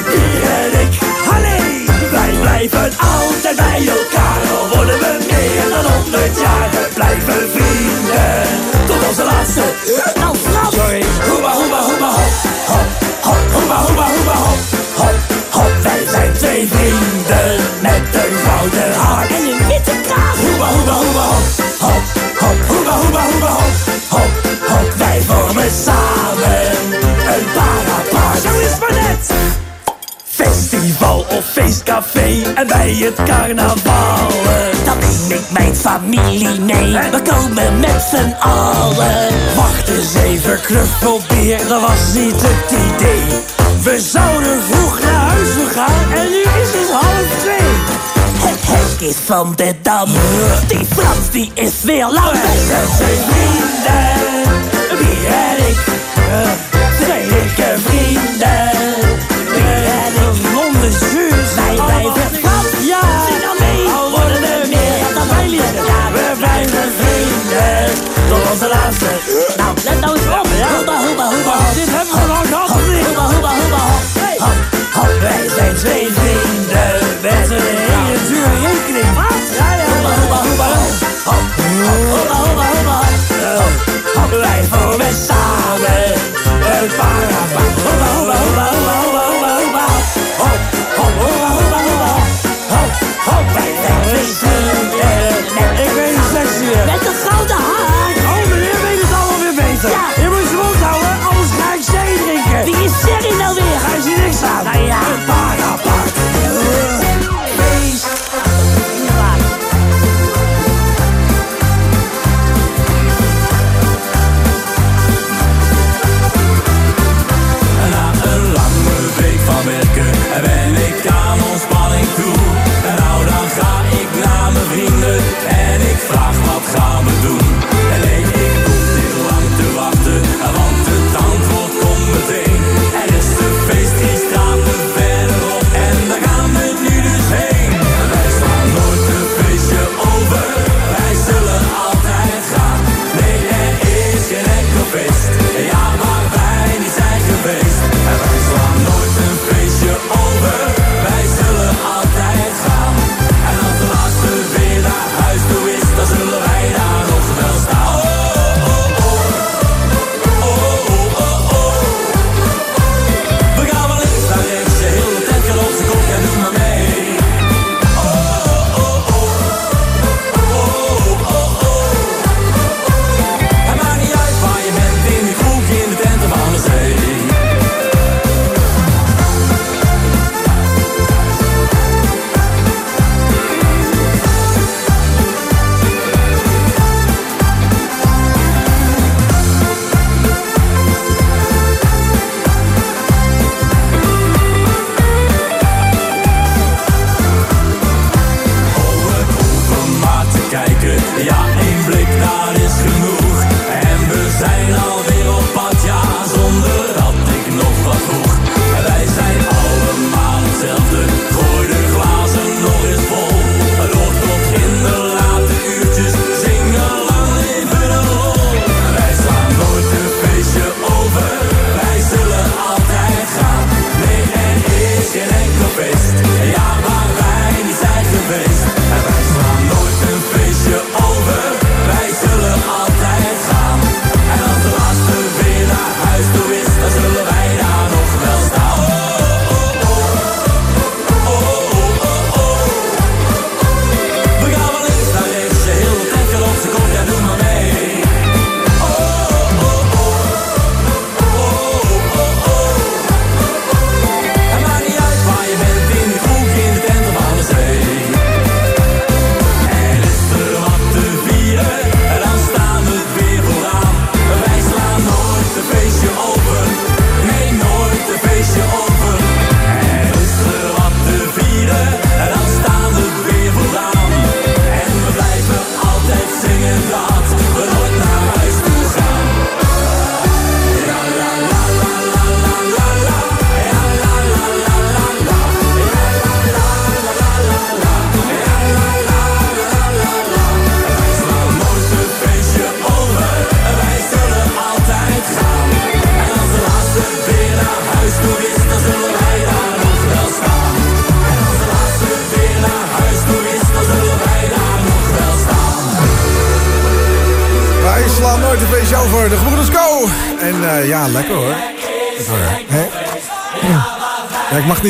Bier en ik, hallee! Wij blijven altijd bij elkaar, al worden we meer dan honderd jaar. Blijven vrienden, tot onze laatste. Nou, Frans! Sorry. Hoeba, hoeba, hoeba, hop, hop, hop, hoeba, hoeba, hoeba, hop, hop, hop. Wij zijn twee vrienden met een gouden hart. Festival of feestcafé en bij het carnaval. Dan neem ik mijn familie mee, we komen met z'n allen. Wacht eens even, knuffelbeer, dat was niet het idee. We zouden vroeg naar huis gaan en nu is het half twee. Het hek is van de dam, die Frans die is weer lang. Wij zijn vrienden, is de laatste. Nou, let nou eens op. Hoeba, hoeba, hoeba. Dit hebben we nog gehad of niet? Hoeba, hoeba, hoeba, hop. Hop, hop. Wij zijn twee vrienden. de zijn een hele dure rekening. Wat? Ja, ja. Hoeba, hoeba, hoeba, hop. Hop, hoeba, hoeba, hoeba, hop. Hop, wij vormen samen een paraplu. Hoeba, hoeba, hoeba, hoeba.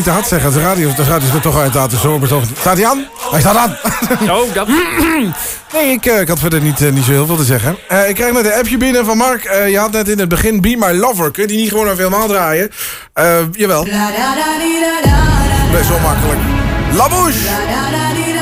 Had zeggen. De radio, de radio is er toch uit de zo Staat hij aan? Hij staat aan. Oh, dat... nee, ik, eh, ik had verder niet, eh, niet zo heel veel te zeggen. Eh, ik krijg net een appje binnen van Mark. Je had net in het begin Be My Lover. Kun je die niet gewoon even helemaal draaien? Jawel. Best wel makkelijk. Labouche!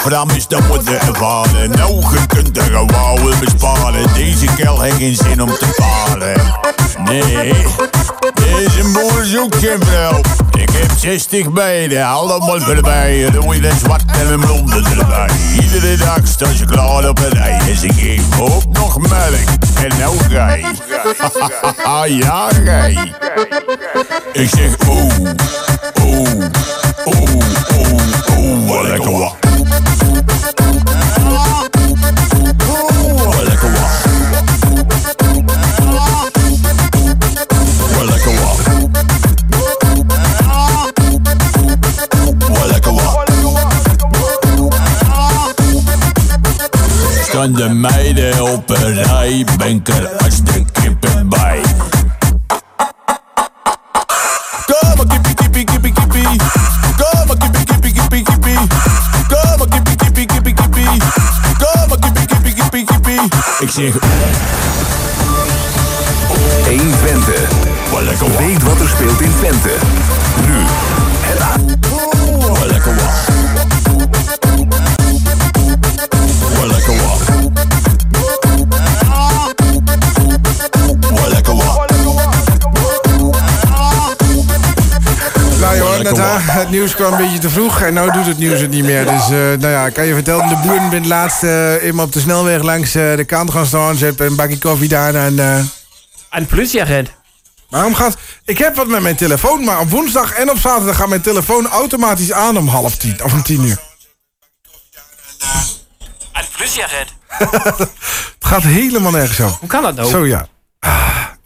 vraag is, dan moet je ervaren. je kunt er gewoon besparen. Deze kel heeft geen zin om te paren. Nee, deze boer zoekt geen vrouw. Ik heb 60 de, allemaal voorbij. Rooi en zwart en een blonde erbij. Iedere dag staan ze klaar op een rij. En ze geven ook nog melk. En nou gij. Ah, ja, gij. Ik zeg, oh, oh. tonnes de kwam een beetje te vroeg en nu doet het nieuws het niet meer. Dus eh, nou ja, ik kan je vertellen, de buren ben laatst eenmaal op de snelweg langs eh, de kant gaan staan. Ze hebben een bakje koffie daar en... Een politieagent. Waarom gaat... Ik heb wat met mijn telefoon, maar op woensdag en op zaterdag gaat mijn telefoon automatisch aan om half tien. Of om tien uur. Een politieagent. Het gaat helemaal nergens over. Hoe kan dat nou? Zo ja.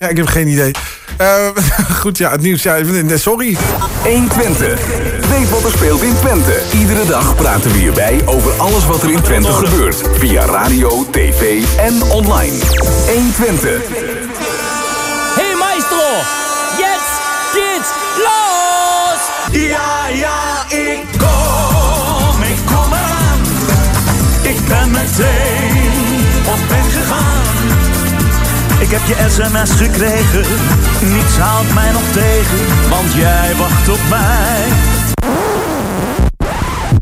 Ja, ik heb geen idee. Eh, goed, ja, het nieuws. Ja, sorry. 120. Weet wat er speelt in Twente. Iedere dag praten we hierbij over alles wat er in Twente gebeurt. Via radio, tv en online. 120. Hey maestro, jetzt geht's los! Ja, ja, ik kom, ik kom eraan. Ik ben meteen Ik heb je sms gekregen, niets haalt mij nog tegen, want jij wacht op mij.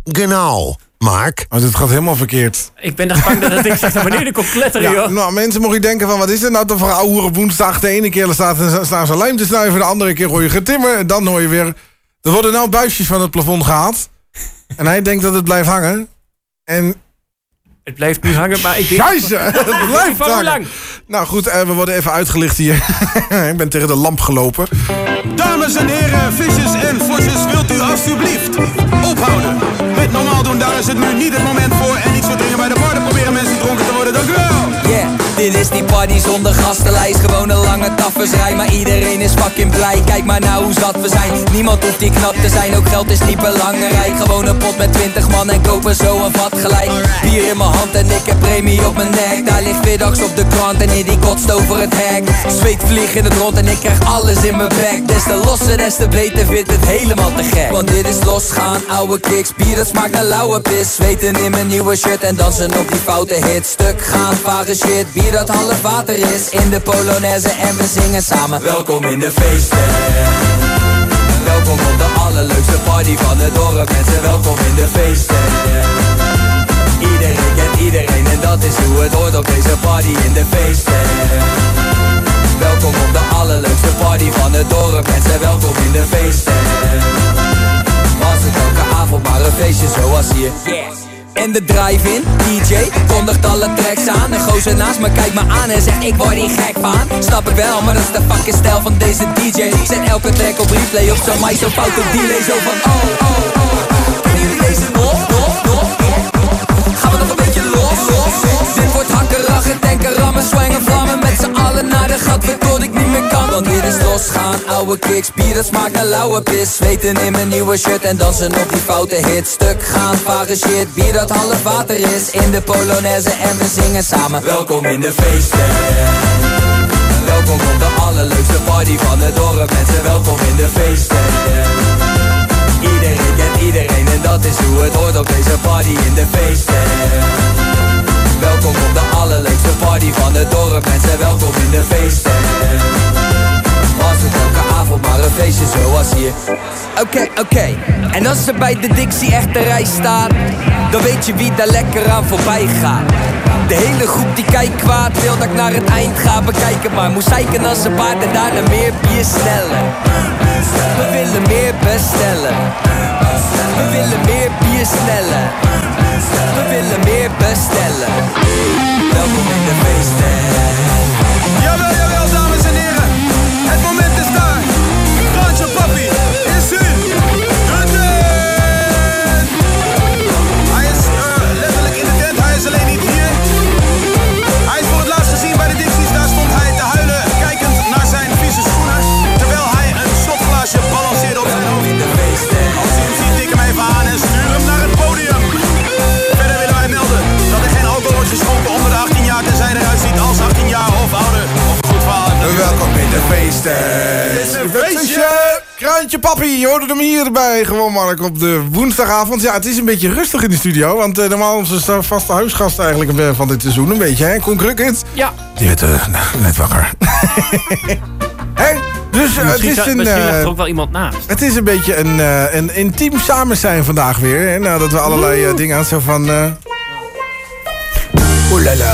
Genau. Mark? Oh, dit gaat helemaal verkeerd. Ik ben echt bang dat het ding zegt naar beneden komt kletteren, Ja, joh. nou, mensen mogen je denken van, wat is dit nou toch voor ouwe op woensdag? De ene keer staat, staan ze lijm te snuiven, de andere keer hoor je getimmer. En dan hoor je weer... Er worden nou buisjes van het plafond gehaald. En hij denkt dat het blijft hangen. En... Het blijft nu hangen, maar ik weet... Scheisse, het blijft hangen. lang? Nou goed, eh, we worden even uitgelicht hier. ik ben tegen de lamp gelopen. Dames en heren, visjes en vosjes, wilt u alstublieft ophouden met normaal doen. Daar is het nu niet het moment voor. En niet zo dringen bij de bar, dan proberen mensen dronken te worden. Dank u wel. Dit is die party zonder gastenlijst. Gewoon een lange taffersrij, maar iedereen is fucking blij. Kijk maar nou hoe zat we zijn. Niemand hoeft die knap te zijn, ook geld is niet belangrijk. Gewoon een pot met 20 man en kopen zo een vat gelijk. Bier in mijn hand en ik heb premie op mijn nek. Daar ligt middags op de krant en in die kotst over het hek. Zweet vlieg in het rond en ik krijg alles in mijn bek. Des te losser, des te beter, vindt het helemaal te gek. Want dit is losgaan, ouwe kicks. Bier dat smaakt naar lauwe pis. Zweten in mijn nieuwe shirt en dansen op die foute hit Stuk gaan, vage shit, bier dat half water is. In de Polonaise en we zingen samen. Welkom in de feesten. Welkom op de allerleukste party van het dorp. Mensen, welkom in de feesten. Iedereen kent iedereen en dat is hoe het hoort op deze party in de feesten. Welkom op de allerleukste party van het dorp. Mensen, welkom in de feesten. Was het elke avond maar een feestje zoals hier En de drive-in, DJ, kondigt alle tracks aan. Een gozer naast me kijkt me aan en zegt ik word hier gek van. Snap ik wel, maar dat is de fucking stijl van deze DJ Zet elke track op replay op zo'n mic, zo'n foute delay Zo van oh, oh, oh, oh. Kennen jullie deze is losgaan, ouwe kicks, bier dat smaakt naar lauwe pis. Zweten in mijn nieuwe shirt en dansen op die foute hit. Stuk gaan, vage shit, bier dat half water is. In de Polonaise en we zingen samen. Welkom in de feesten. Welkom op de allerleukste party van het dorp. Mensen, welkom in de feesten. Iedereen kent iedereen en dat is hoe het hoort op deze party in de feesten. Welkom op de allerleukste party van het dorp. Mensen, welkom in de feesten elke avond maar een feestje zoals hier. Oké, oké. En als er bij de Dixie echt de rij staat Dan weet je wie daar lekker aan voorbij gaat. De hele groep die kijkt kwaad wil dat ik naar het eind ga bekijken. Maar moest zeiken als een paard en daarna meer bier snellen. We willen meer bestellen. We willen meer bier snellen. We willen meer bestellen. Welkom in de feesten Papi, je hoorde hem hierbij. Gewoon Mark op de woensdagavond. Ja, het is een beetje rustig in de studio. Want eh, normaal onze vaste huisgast eigenlijk eh, van dit seizoen. Een beetje, hè? Koen Krukkens. Ja. Die werd eh, nou, net wakker. Hè? Dus het is zou- een... misschien eh, ligt er ook wel iemand naast. het is een beetje een, eh, een intiem samen zijn vandaag weer. Hè? Nadat we allerlei dingen aan zo van... eh Oeh la la.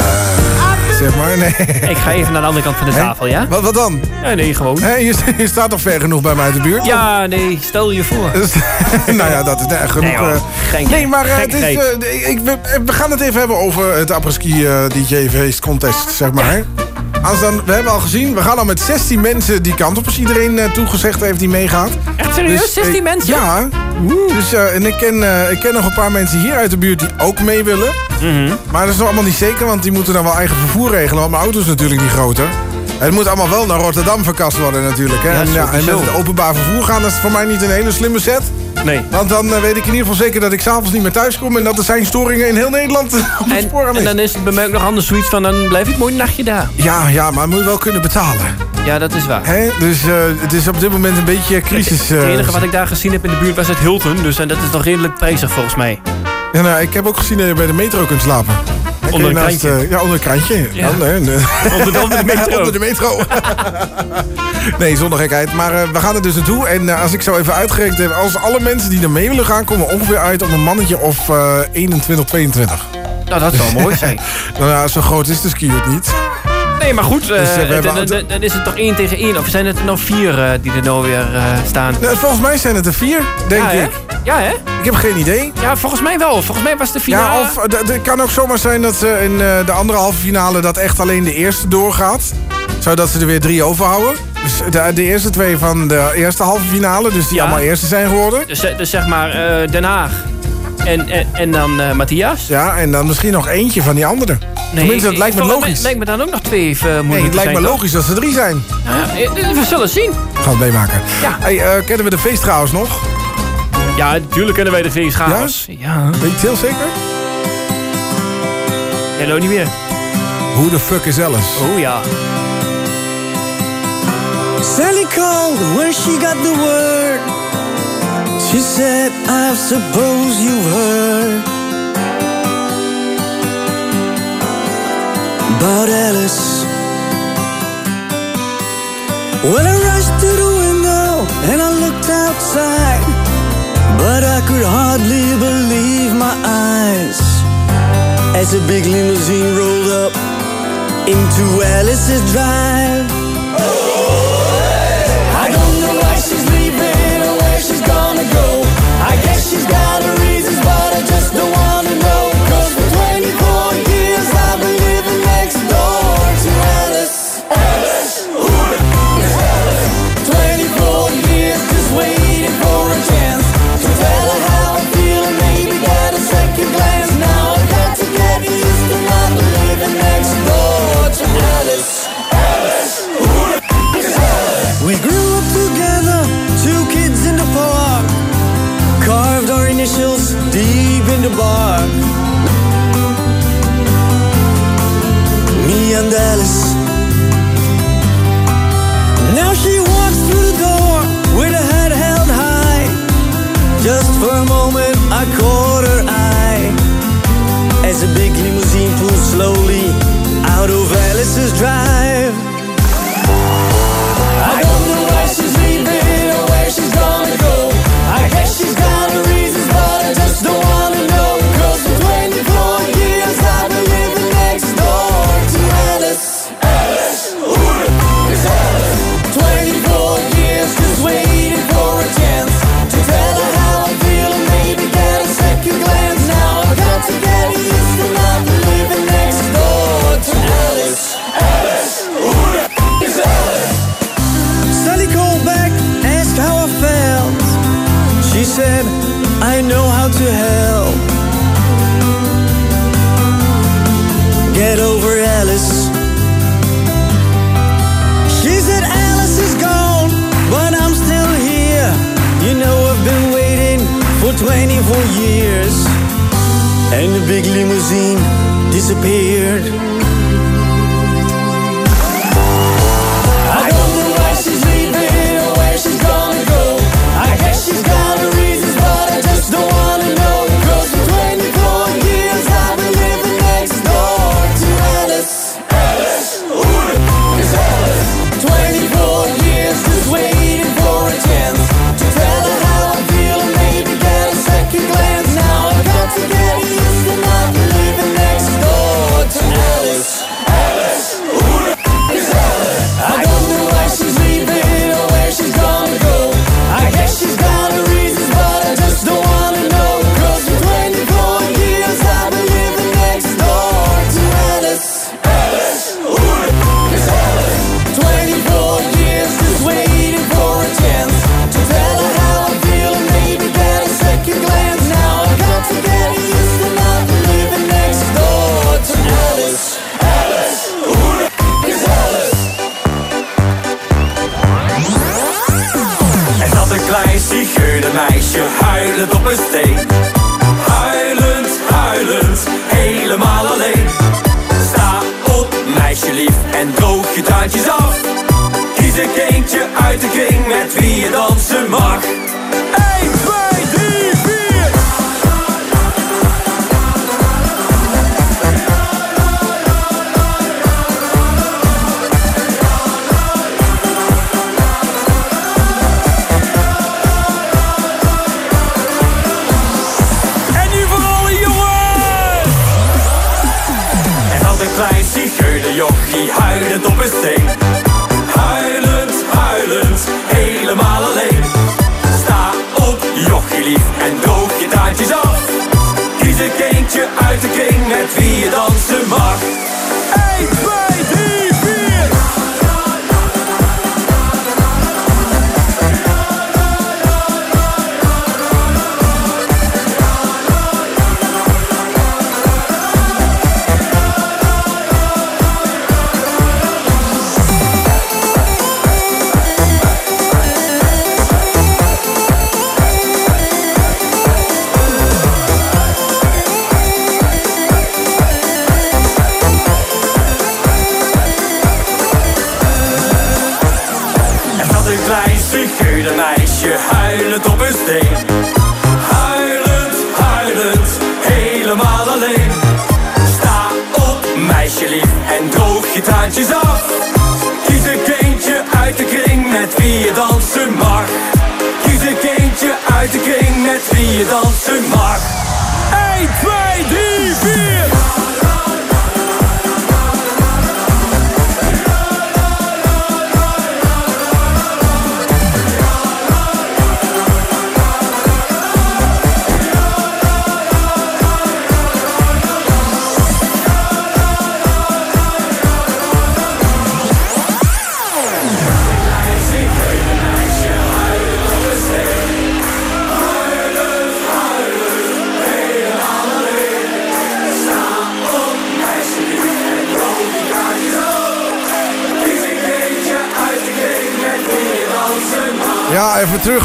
Zeg maar. Nee. Ik ga even naar de andere kant van de tafel, ja? Wat, wat dan? Ja, nee, gewoon. Je, je staat toch ver genoeg bij mij uit de buurt? Ja, nee, stel je voor. nou ja, dat is echt genoeg. Nee, hoor. eh. Nee, maar eh, het is, eh, ik, we, we gaan het even hebben over het apres-ski eh, DJ-feest contest, zeg maar. Als dan, we hebben al gezien, we gaan al met 16 mensen die kant op. Als iedereen eh, toegezegd heeft die meegaat. Echt serieus? 16 eh, mensen? Ja. Dus, eh, en ik ken, ik ken nog een paar mensen hier uit de buurt die ook mee willen. Mhm. Maar dat is nog allemaal niet zeker, want die moeten dan wel eigen vervoer regelen. Want mijn auto is natuurlijk niet groter. Het moet allemaal wel naar Rotterdam verkast worden natuurlijk. Hè? Ja, en, ja, en met het openbaar vervoer gaan, dat is voor mij niet een hele slimme set. Nee. Want dan eh, weet ik in ieder geval zeker dat ik s'avonds niet meer thuis kom... en dat er zijn storingen in heel Nederland op het En, spoor aan en dan is het bij mij ook nog anders zoiets van... dan blijf ik mooi een nachtje daar. Ja, ja, maar moet je wel kunnen betalen. Ja, dat is waar. Hè? Dus eh, het is op dit moment een beetje crisis. Het eh, enige wat ik daar gezien heb in de buurt was het Hilton. Dus en dat is nog redelijk prijzig volgens mij. Ja, nou, ik heb ook gezien dat je bij de metro kunt slapen. Onder een naast, krantje. eh, ja, onder een krantje. Ja. Dan, hè, de- Onder de- onder de metro. onder de metro. nee, zonder gekheid. Maar eh, we gaan er dus naartoe. En eh, als ik zo even uitgerekend heb... als alle mensen die er mee willen gaan... komen we ongeveer uit op een mannetje of eh 21, 22. Nou, dat zou mooi zijn. Nou ja, zo groot is de skiert niet. Nee, maar goed. eh, Dus, eh, hebben dan, dan- dan is het toch één tegen één? Of zijn het er nog vier eh, die er nou weer eh, staan? Nou, volgens mij zijn het er vier, denk ja, hè? ik. Ja, hè? Ik heb geen idee. Ja, volgens mij wel. Volgens mij was het de finale. Ja, of eh, het kan ook zomaar zijn dat ze in eh, de andere halve finale... dat echt alleen de eerste doorgaat. Zodat ze er weer drie overhouden. Dus de, de eerste twee van de eerste halve finale... dus die Ja. allemaal eerste zijn geworden. Dus, eh, dus zeg maar eh, Den Haag. En, en, en dan eh, Matthias. Ja, en dan misschien nog eentje van die andere. Tenminste, dat lijkt me logisch. mij lijkt me dan ook nog twee eh, moeten Nee, het lijkt me logisch dat ze drie zijn. Ja, eh, we zullen zien. Gaan we het meemaken. Ja. Hey, eh, kennen we de feestchaos nog? Ja, natuurlijk kennen wij de feestchaos. Ja? Weet je het heel zeker? Nee, nou niet meer. Hoe de fuck is Alice? Oh ja. Sally called when she got the word. She said, I suppose you've heard about Alice. Well, I rushed to the window and I looked outside, but I could hardly believe my eyes as a big limousine rolled up into Alice's drive. Got her reasons, but I just don't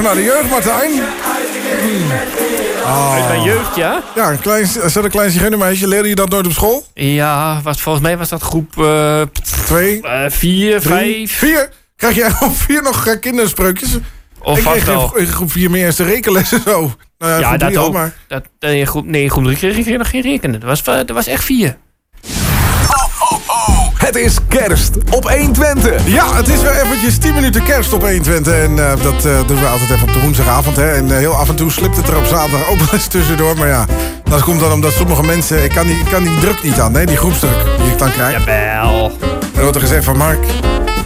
naar de jeugd, Martijn. Oh. Uit mijn jeugd, ja? Ja, een klein, is dat een klein zigeunermeisje? Leerde je dat nooit op school? Ja, was, volgens mij was dat groep... eh, Twee? eh, vier, Drie? vijf. Vier? Krijg jij op vier nog eh, kinderspreukjes? Of ik vast kreeg in, wel. in groep vier meer eerste rekenlessen zo. Nou ja, dat ook. maar... Dat, in groep, nee, in groep drie kreeg ik nog geen rekenen. Dat was, dat was echt vier. Het is kerst op 120. Ja, het is weer eventjes 10 minuten kerst op 120. En eh, dat eh, doen we altijd even op de woensdagavond. Hè. En eh, heel af en toe slipt het er op zaterdag ook wel eens tussendoor. Maar ja, dat komt dan omdat sommige mensen... Ik kan die, ik kan die druk niet aan, hè, die groepsdruk die ik dan krijg. Jawel. Er wordt er gezegd van Mark,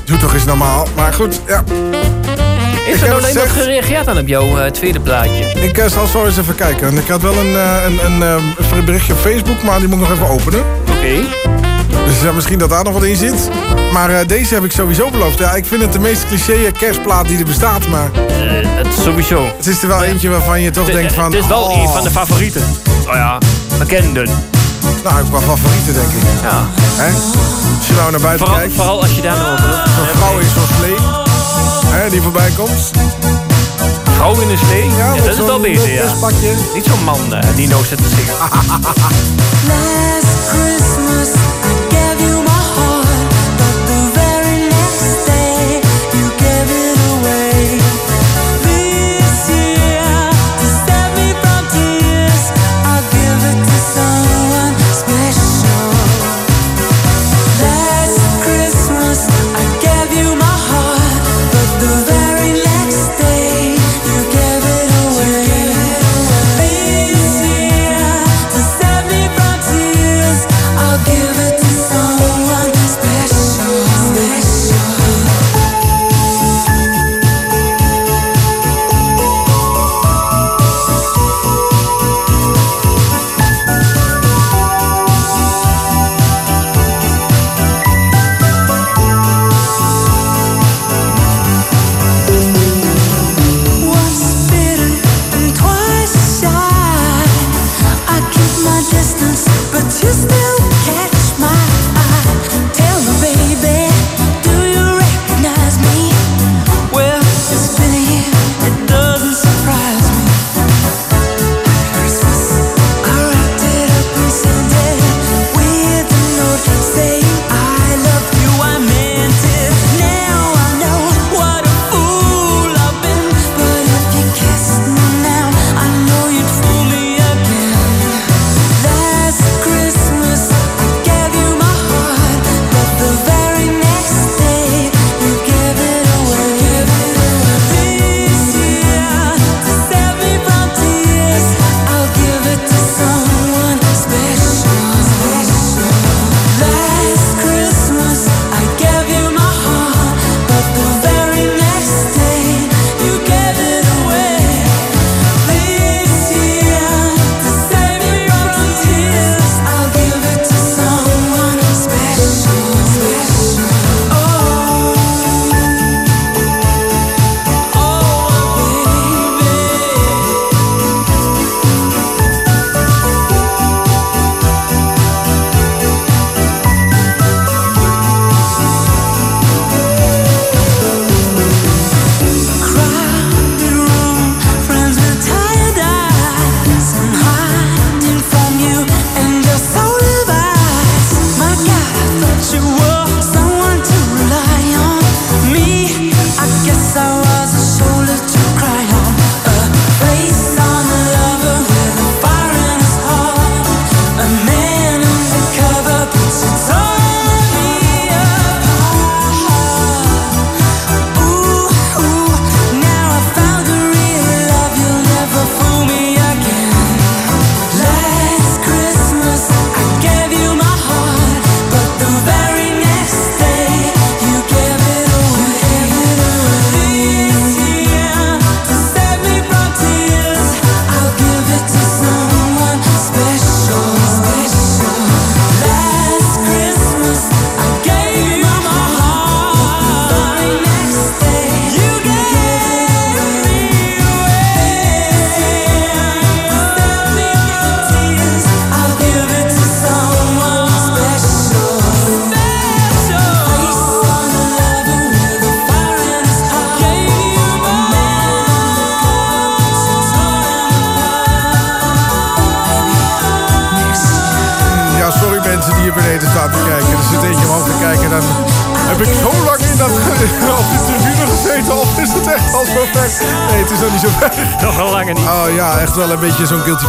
doe toch eens normaal. Maar goed, ja. Is er alleen nog gereageerd aan op jouw eh, tweede plaatje? Ik eh, zal zo eens even kijken. En ik had wel een, een, een, een berichtje op Facebook, maar die moet ik nog even openen. Oké. Dus ja, misschien dat daar nog wat in zit. Maar eh, deze heb ik sowieso beloofd. Ja, ik vind het de meest cliché kerstplaat die er bestaat. Maar Eh, dat is sowieso. het is er wel eentje waarvan je toch Het- denkt van... Het is wel oh, een van de favorieten. Oh ja, bekenden. Nou, ook wel favorieten, denk ik. Ja. Hè? Als je nou naar buiten Vooral, kijkt. vooral als je daar nou over Zo'n vrouw in zo'n slee. Hè, die voorbij komt. Vrouw in een slee? Ja, dat is wel beter, ja. Niet zo'n man eh, die nou zit te zingen.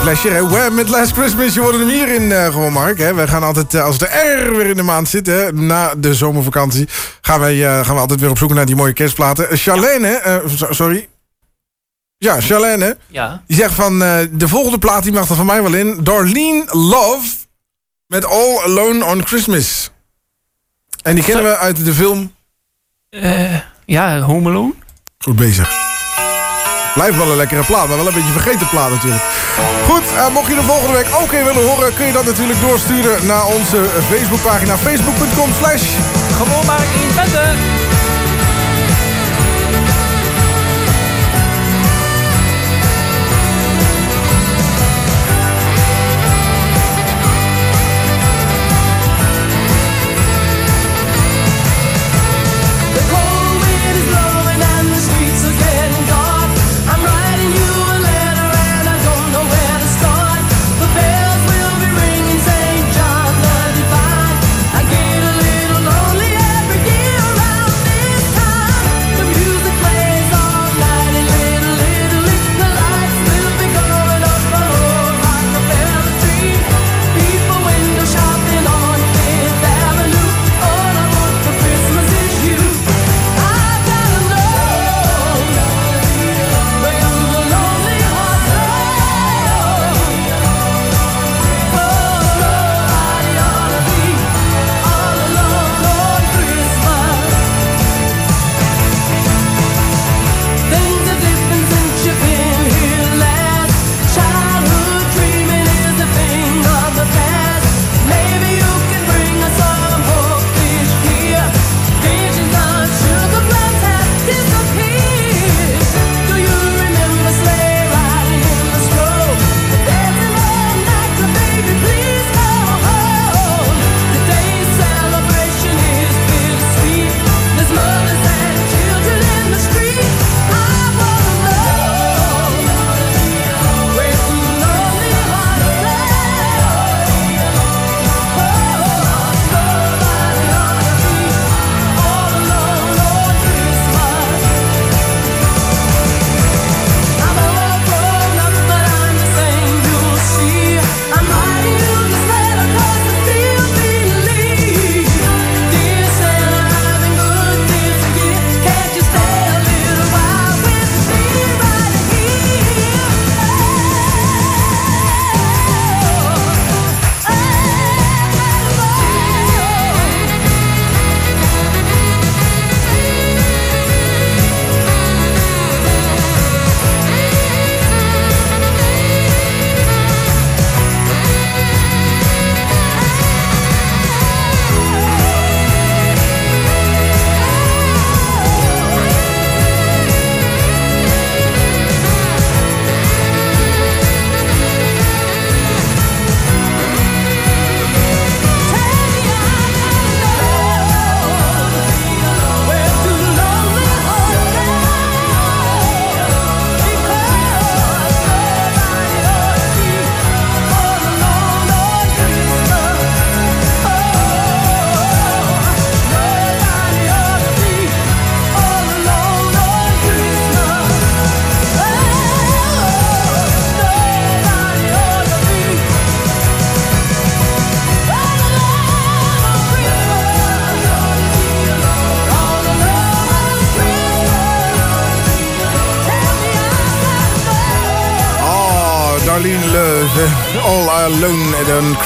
pleasure. Hè? Wham met Last Christmas, je wordt hem hierin eh, gewoon, Mark. Hè? Wij gaan altijd, eh, als de R weer in de maand zit, hè, na de zomervakantie... gaan, wij, eh, gaan we altijd weer op zoek naar die mooie kerstplaten. Uh, Charlene, sorry. Ja, Charlene, Ja. die zegt van... de volgende plaat, die mag er van mij wel in. Darlene Love met All Alone on Christmas. En die kennen we uit de film... Ja, Home Alone. Goed bezig. Blijft wel een lekkere plaat, maar wel een beetje vergeten plaat natuurlijk. Goed, eh, mocht je de volgende week ook een willen horen... kun je dat natuurlijk doorsturen naar onze Facebookpagina. Facebook.com slash... Gewoon maar in.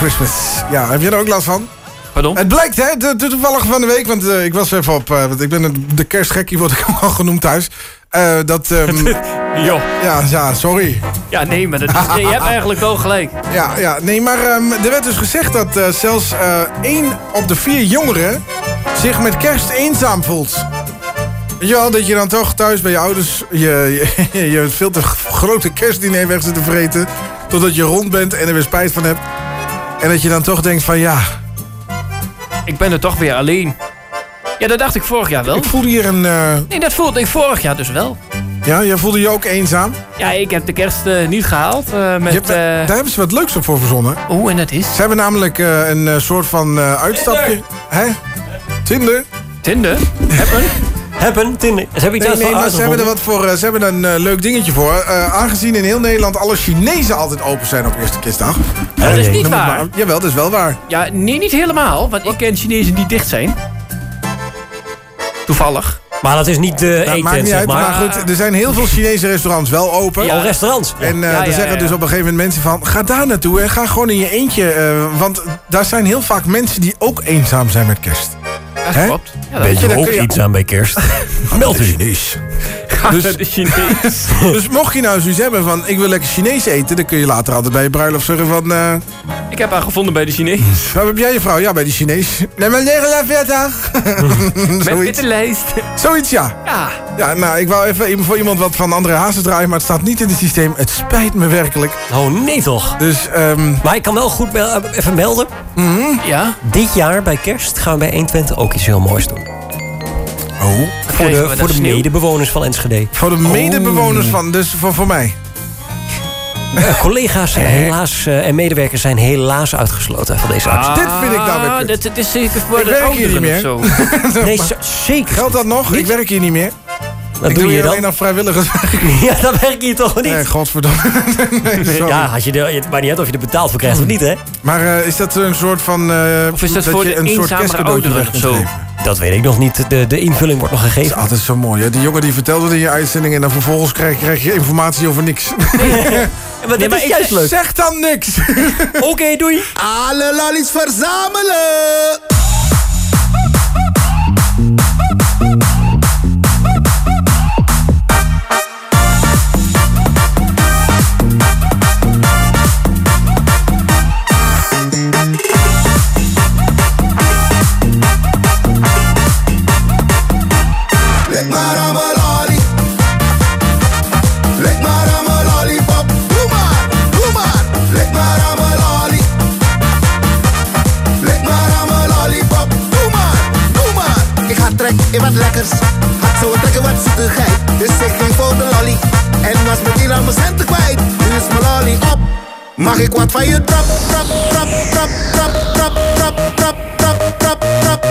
Christmas. Ja, heb je er ook last van? Pardon? Het blijkt, hè, de, de toevallig van de week, want eh, ik was even op, eh, want ik ben de kerstgekkie, word ik al genoemd thuis. Eh, dat, ehm, Jo. ja, ja, sorry. Ja, nee, maar dat is, nee, je hebt eigenlijk wel gelijk. Ja, ja, nee, maar ehm, er werd dus gezegd dat zelfs één op de vier jongeren zich met kerst eenzaam voelt. Weet je wel, dat je dan toch thuis bij je ouders je, je, je veel te grote kerstdiner weg zit te vreten. Totdat je rond bent en er weer spijt van hebt. En dat je dan toch denkt van ja, Ik ben er toch weer alleen. Ja, dat dacht ik vorig jaar wel. ik voelde hier een... eh, Nee, dat voelde ik vorig jaar dus wel. ja, jij voelde je ook eenzaam? Ja, ik heb de kerst eh, niet gehaald. eh, met, hebt- eh, daar hebben ze wat leuks op voor verzonnen. Oeh, en dat is? Ze hebben namelijk eh, een soort van eh, uitstapje. Hè? Tinder? Tinder? Happen? Tinder? Ze hebben iets Nee, maar ze hebben er wat voor. eh, ze hebben een eh, leuk dingetje voor. Eh, aangezien in heel Nederland alle Chinezen altijd open zijn op eerste kerstdag. dat is niet waar. maar. Jawel, dat is wel waar. Ja, nee, niet helemaal. Want ik ken Chinezen die dicht zijn. Toevallig. Maar dat is niet de Dat eettent, maakt niet zeg uit, maar. maar goed, er zijn heel veel Chinese restaurants wel open. Ja. Restaurants. En eh Ja, er ja, zeggen ja. dus op een gegeven moment mensen van... ga daar naartoe en ga gewoon in je eentje. eh, want daar zijn heel vaak mensen die ook eenzaam zijn met kerst. Dat klopt. Ja, dat Weet je, ook iets aan bij kerst? Meld u. Chinees. Dus, de Chinees. Dus mocht je nou zoiets hebben van... ik wil lekker Chinees eten... dan kun je later altijd bij je bruiloft zeggen van... eh, ik heb haar gevonden bij de Chinees. waar heb jij je vrouw? Ja, bij die Chinees. Nee, maar lege la veta. Met witte lijst. Zoiets, ja. Ja. Ja, nou, ik wou even voor iemand wat van André Hazes draaien... maar het staat niet in het systeem. Het spijt me werkelijk. Oh, nee toch? Dus, ehm Maar ik kan wel goed eh, even melden. Ja. Dit jaar bij kerst gaan we bij 120 ook iets heel moois doen. Oh. Voor de, dan voor de sneeuw? medebewoners van Enschede. Voor de medebewoners van, dus voor, voor mij. Eh, collega's zijn helaas, eh, en medewerkers zijn helaas uitgesloten van deze actie. Dit vind ik nou weer Ah, kut. dit, dit is zeker voor Ik de werk hier niet of meer. zo. Nee, zeker. Geldt dat nog? Ik werk hier niet meer. Wat ik doe je hier dan? alleen aan vrijwilligerswerk. Ja, dan werk je toch niet? Nee, godverdomme. nee, ja, als je het maakt niet uit of je er betaald voor krijgt of niet, hè? Maar eh, is dat een soort van... eh, Of is dat voor je de een soort kerstcadeautje weg of zo? geven? Dat weet ik nog niet. De, de invulling wordt nog Dat is gegeven. altijd zo mooi. Hè? Die jongen die vertelt het in je uitzending... en dan vervolgens krijg, krijg je informatie over niks. Maar dat is juist leuk. Zeg dan niks. Oké, doei. Alle lollies verzamelen! Wat lekkers. Had zo trekken wat zoetigheid. Dus ik ging voor de lolly. En was meteen al mijn centen kwijt. Nu is mijn lolly op. Mag ik wat van je trap, trap, trap, trap, trap, trap, trap, trap, trap, trap, trap, trap,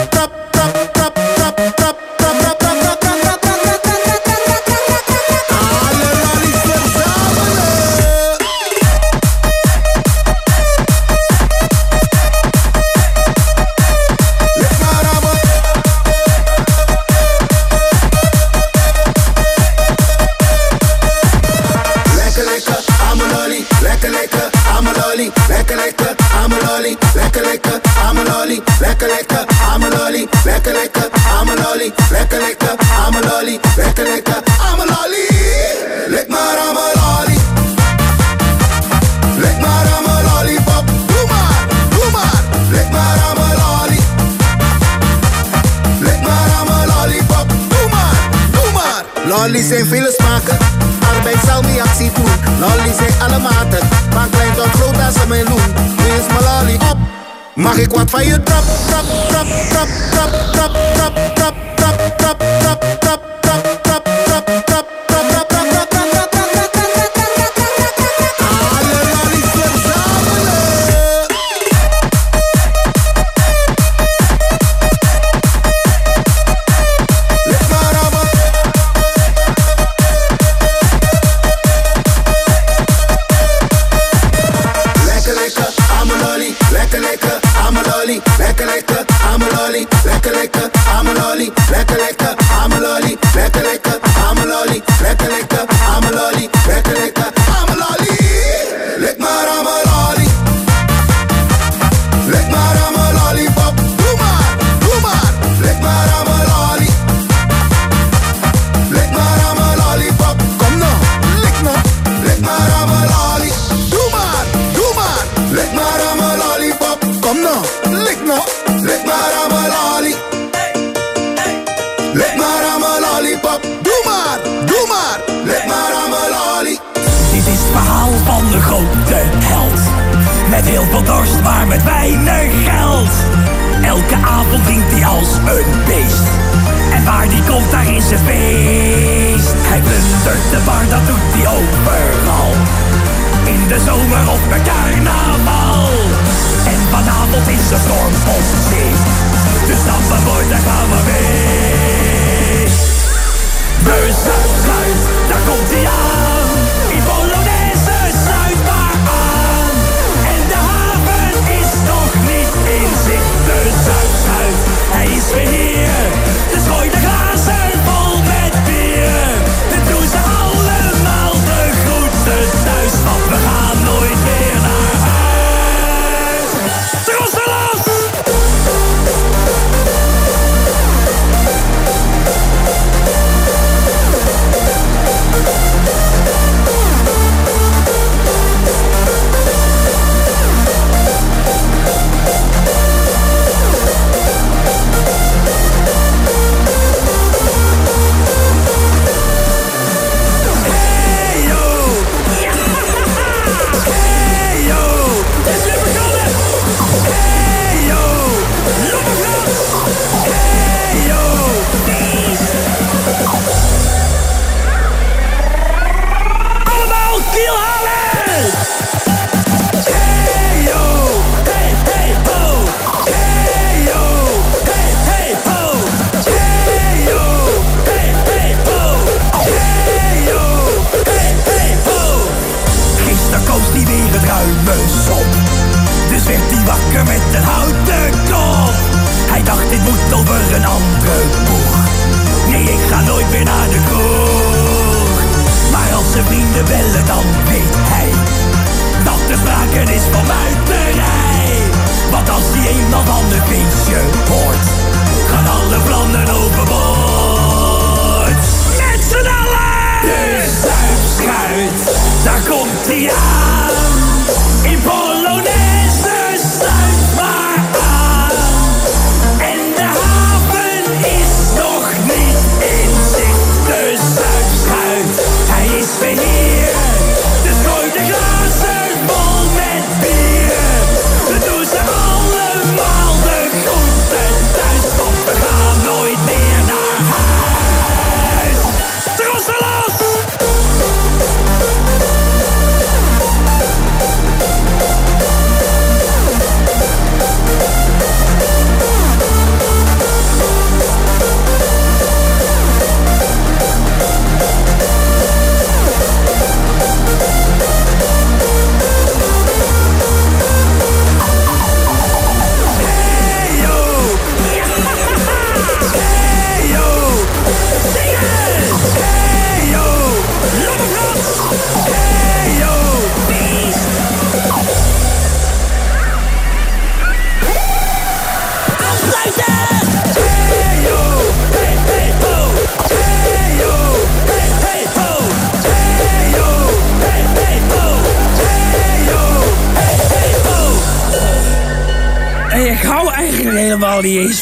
Lollies zijn vele smaken. Arbeid actie doen. Lollies zijn alle maten. Van klein tot groot als ze mij doen. Nu is mijn lolly op. Mag ik wat van je trap, trap, trap, trap, trap, trap, trap, trap, trap, trap, trap, trap, trap,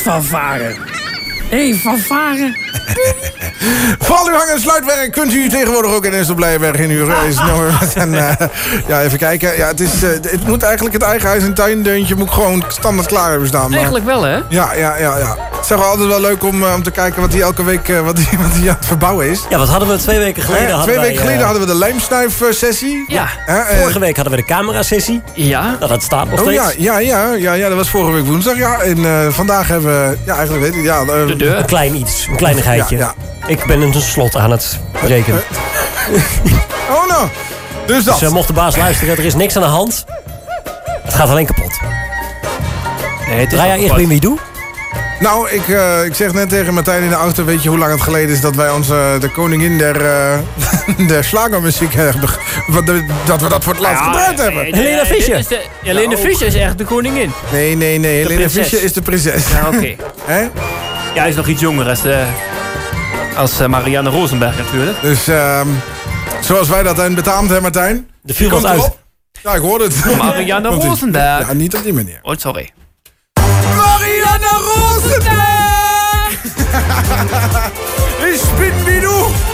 van varen. Hé, van varen? Val uw hang- en sluitwerk kunt u tegenwoordig ook in Estel Blijenberg in uw reisnummer. En, eh, ja, even kijken. Ja, het, is, eh, het moet eigenlijk het eigen huis- en tuindeuntje moet ik gewoon standaard klaar hebben staan. maar- Eigenlijk wel, hè? Ja, ja, ja, ja. Het is toch wel altijd wel leuk om, eh, om te kijken wat hij elke week eh, wat die, wat die aan het verbouwen is. Ja, wat hadden we twee weken geleden? Hadden twee wij, weken geleden eh, hadden we de lijmsnuif-sessie. Ja, vorige week hadden we de camerasessie. Ja. Nou, dat staat nog Oh steeds. ja, ja, ja, ja, ja, dat was vorige week woensdag, ja. En eh, vandaag hebben we, ja, eigenlijk weet ik, ja... Een klein iets, een kleinigheidje. Ja, Ik ben een slot aan het rekenen. Oh nou, dus dat. Dus mocht de baas luisteren, er is niks aan de hand. Het gaat alleen kapot. Nee, het Draai jij eerst bij doe? Nou, ik, eh, ik zeg net tegen Martijn in de auto... weet je hoe lang het geleden is dat wij onze, de koningin der, eh der slagermuziek hebben... dat we dat voor het laatst Ja, gedraaid nee, hebben. Helena Fischer. Helena Fischer is echt de koningin. Nee, nee, nee. Helena. Fischer is de prinses. Ja, oké. Hè? Ja, hij is nog iets jonger als, eh, als eh, Marianne Rosenberg natuurlijk. Dus ehm, zoals wij dat hebben betaamd, hè Martijn? De viel Komt uit. Ja, ik hoorde het. Marianne Rosenberg. Ja, niet op die manier. Oh, sorry. Marianne Rosenberg! ich bin wie du!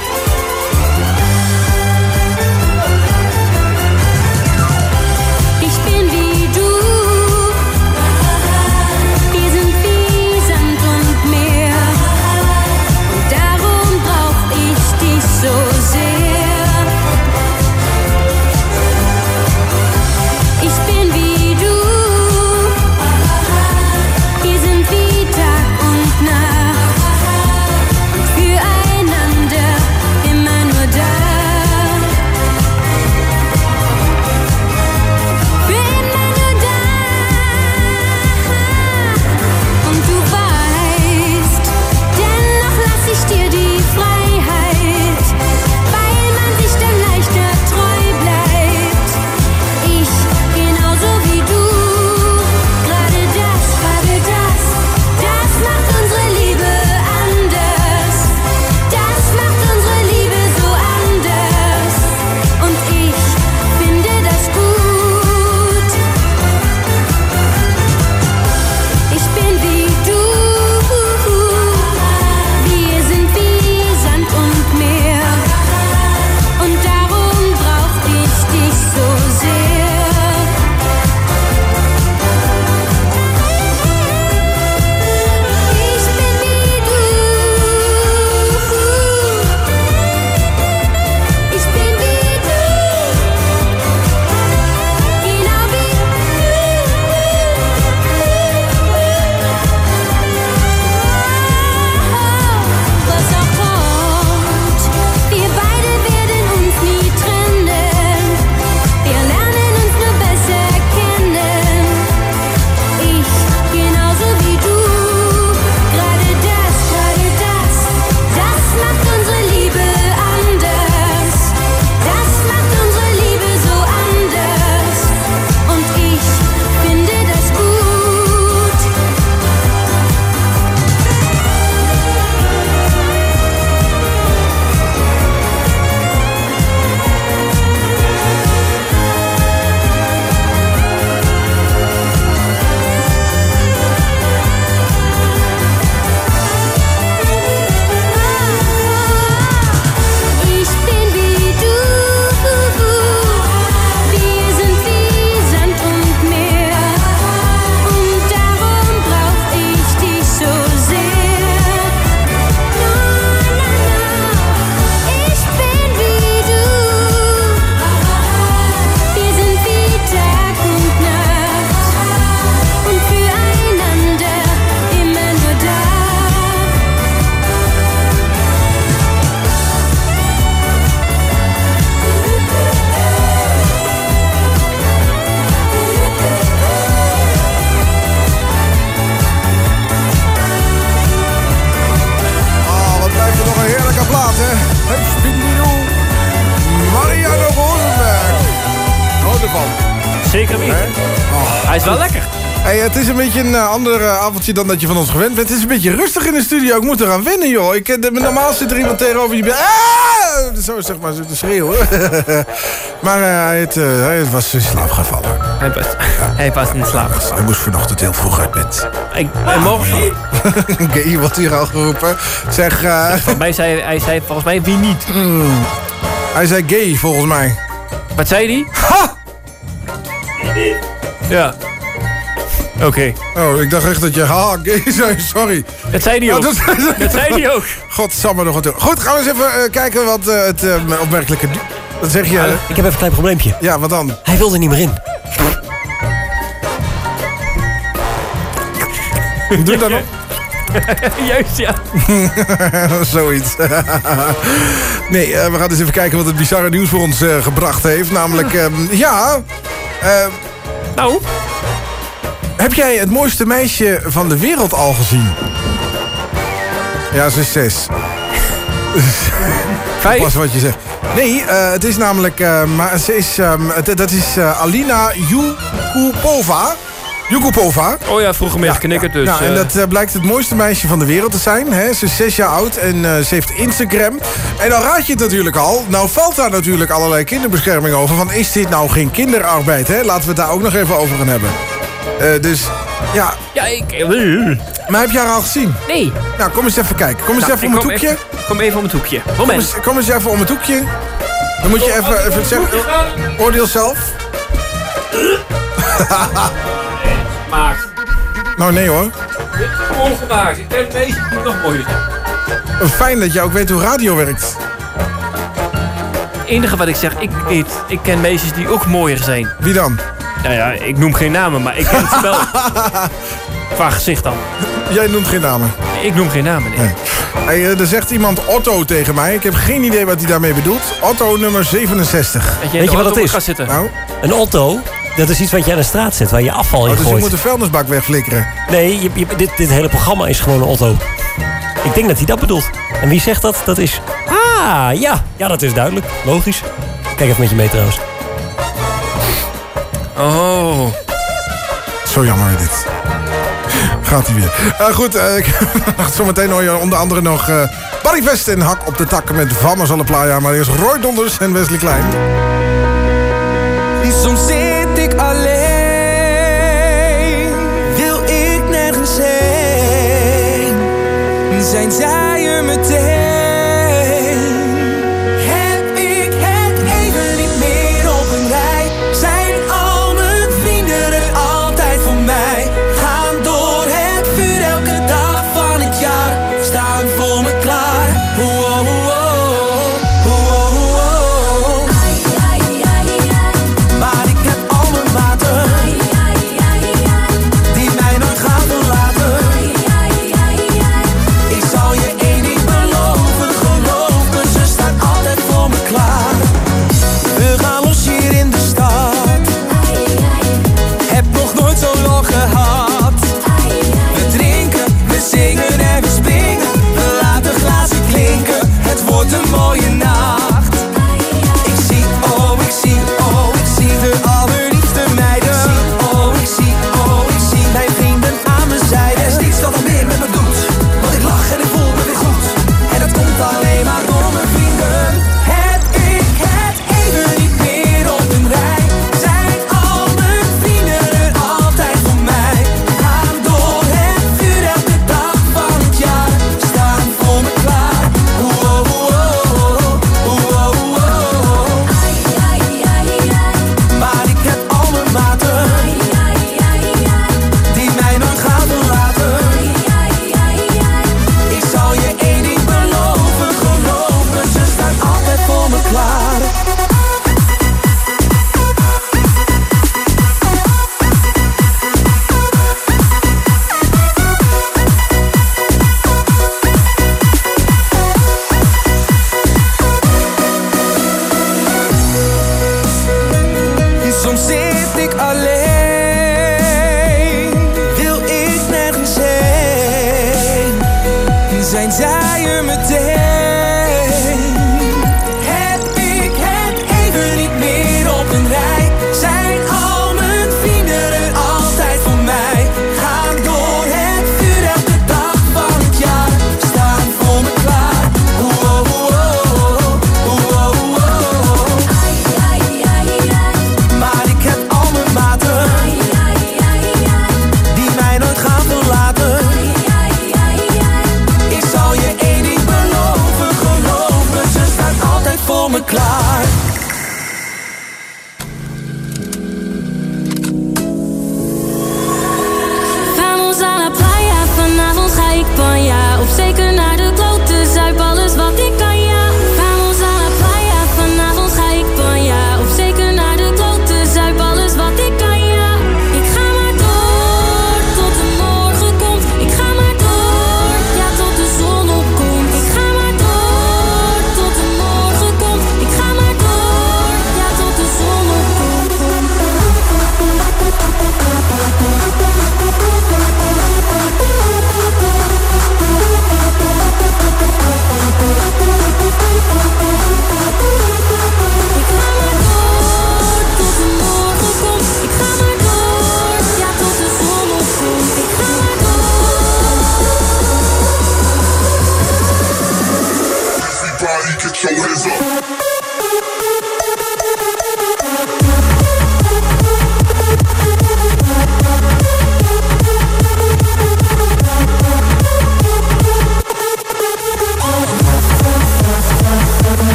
Is een eh, ander eh, avondje dan dat je van ons gewend bent. Het is een beetje rustig in de studio. Ik moet eraan wennen, joh. Ik, eh, de- normaal zit er iemand tegenover je... bent- Ah! Zo zeg maar, zit te schreeuwen. maar eh, hij, het, hij was in slaap gevallen. Hij was, hij was in slaap Hij moest vanochtend heel vroeg uit bed. Ik, en morgen... Gay wordt hier al geroepen. Zeg... eh, Volgens mij zei hij zei volgens mij wie niet. hij zei gay, volgens mij. Wat zei hij? Ha! Ja. Oké. Oh, ik dacht echt dat je ha, gay zei. Sorry. Dat zei hij Ja, ook. dat, Dat zei hij ook. Godsamme nog wat doen. Goed, gaan we eens even eh, kijken wat eh, het eh, opmerkelijke... Wat zeg je? Ik heb even een klein probleempje. Ja, wat dan? Hij wilde niet meer in. Doe dan op. Juist, ja. Zoiets. nee, eh, we gaan eens even kijken wat het bizarre nieuws voor ons eh, gebracht heeft. Namelijk, ehm, ja... eh, nou? Heb jij het mooiste meisje van de wereld al gezien? Ja, ze is zes. Vijf? Pas wat je zegt. Nee, eh, het is namelijk... eh, maar ze is, ehm, het- dat is eh, Alina Yukupova. Yukupova. Oh ja, vroeger meer knikken dus. Ja, en dat blijkt het mooiste meisje van de wereld te zijn. Hè? Ze is zes jaar oud en ze heeft Instagram. En dan raad je het natuurlijk al. Nou valt daar natuurlijk allerlei kinderbescherming over. Van is dit nou geen kinderarbeid? Hè? Laten we het daar ook nog even over gaan hebben. Eh, dus ja. Ja, ik... eh, Maar heb jij haar al gezien? Nee. Nou, kom eens even kijken. Kom eens Nou, even om het kom hoekje. even- kom even om het hoekje. Kom Moment. eens, kom eens even om het hoekje. Dan moet je even, even zeggen. Oordeel zelf. Maakt. Nou, nee hoor. Gewoon gemaakt. Ik denk deze moet nog mooier zijn. Fijn dat jij ook weet hoe radio werkt. Het enige wat ik zeg, ik weet, ik ken meisjes die ook mooier zijn. Wie dan? Nou ja, ik noem geen namen, maar ik ken het spel. Qua gezicht dan. Jij noemt geen namen. Ik noem geen namen, nee. Hey, eh, er zegt iemand Otto tegen mij. Ik heb geen idee wat hij daarmee bedoelt. Otto nummer 67. Weet je wat het is? Nou, Een Otto, dat is iets wat je aan de straat zet, waar je afval in oh, dus je gooit. moet de vuilnisbak wegflikkeren. Nee, je, je- dit, dit hele programma is gewoon een Otto. Ik denk dat hij dat bedoelt. En wie zegt dat? Dat is... Ah, ja. Ja, dat is duidelijk. Logisch. Kijk even met je mee trouwens. Oh. Zo jammer dit. Gaat hij weer. Eh, goed, eh, ik- zometeen hoor je onder andere nog eh Barry Vest en Hak op de takken met Vamos alle Playa. Maar eerst Roy Donders en Wesley Klein. Soms zit ik alleen, wil ik nergens heen. Zijn zij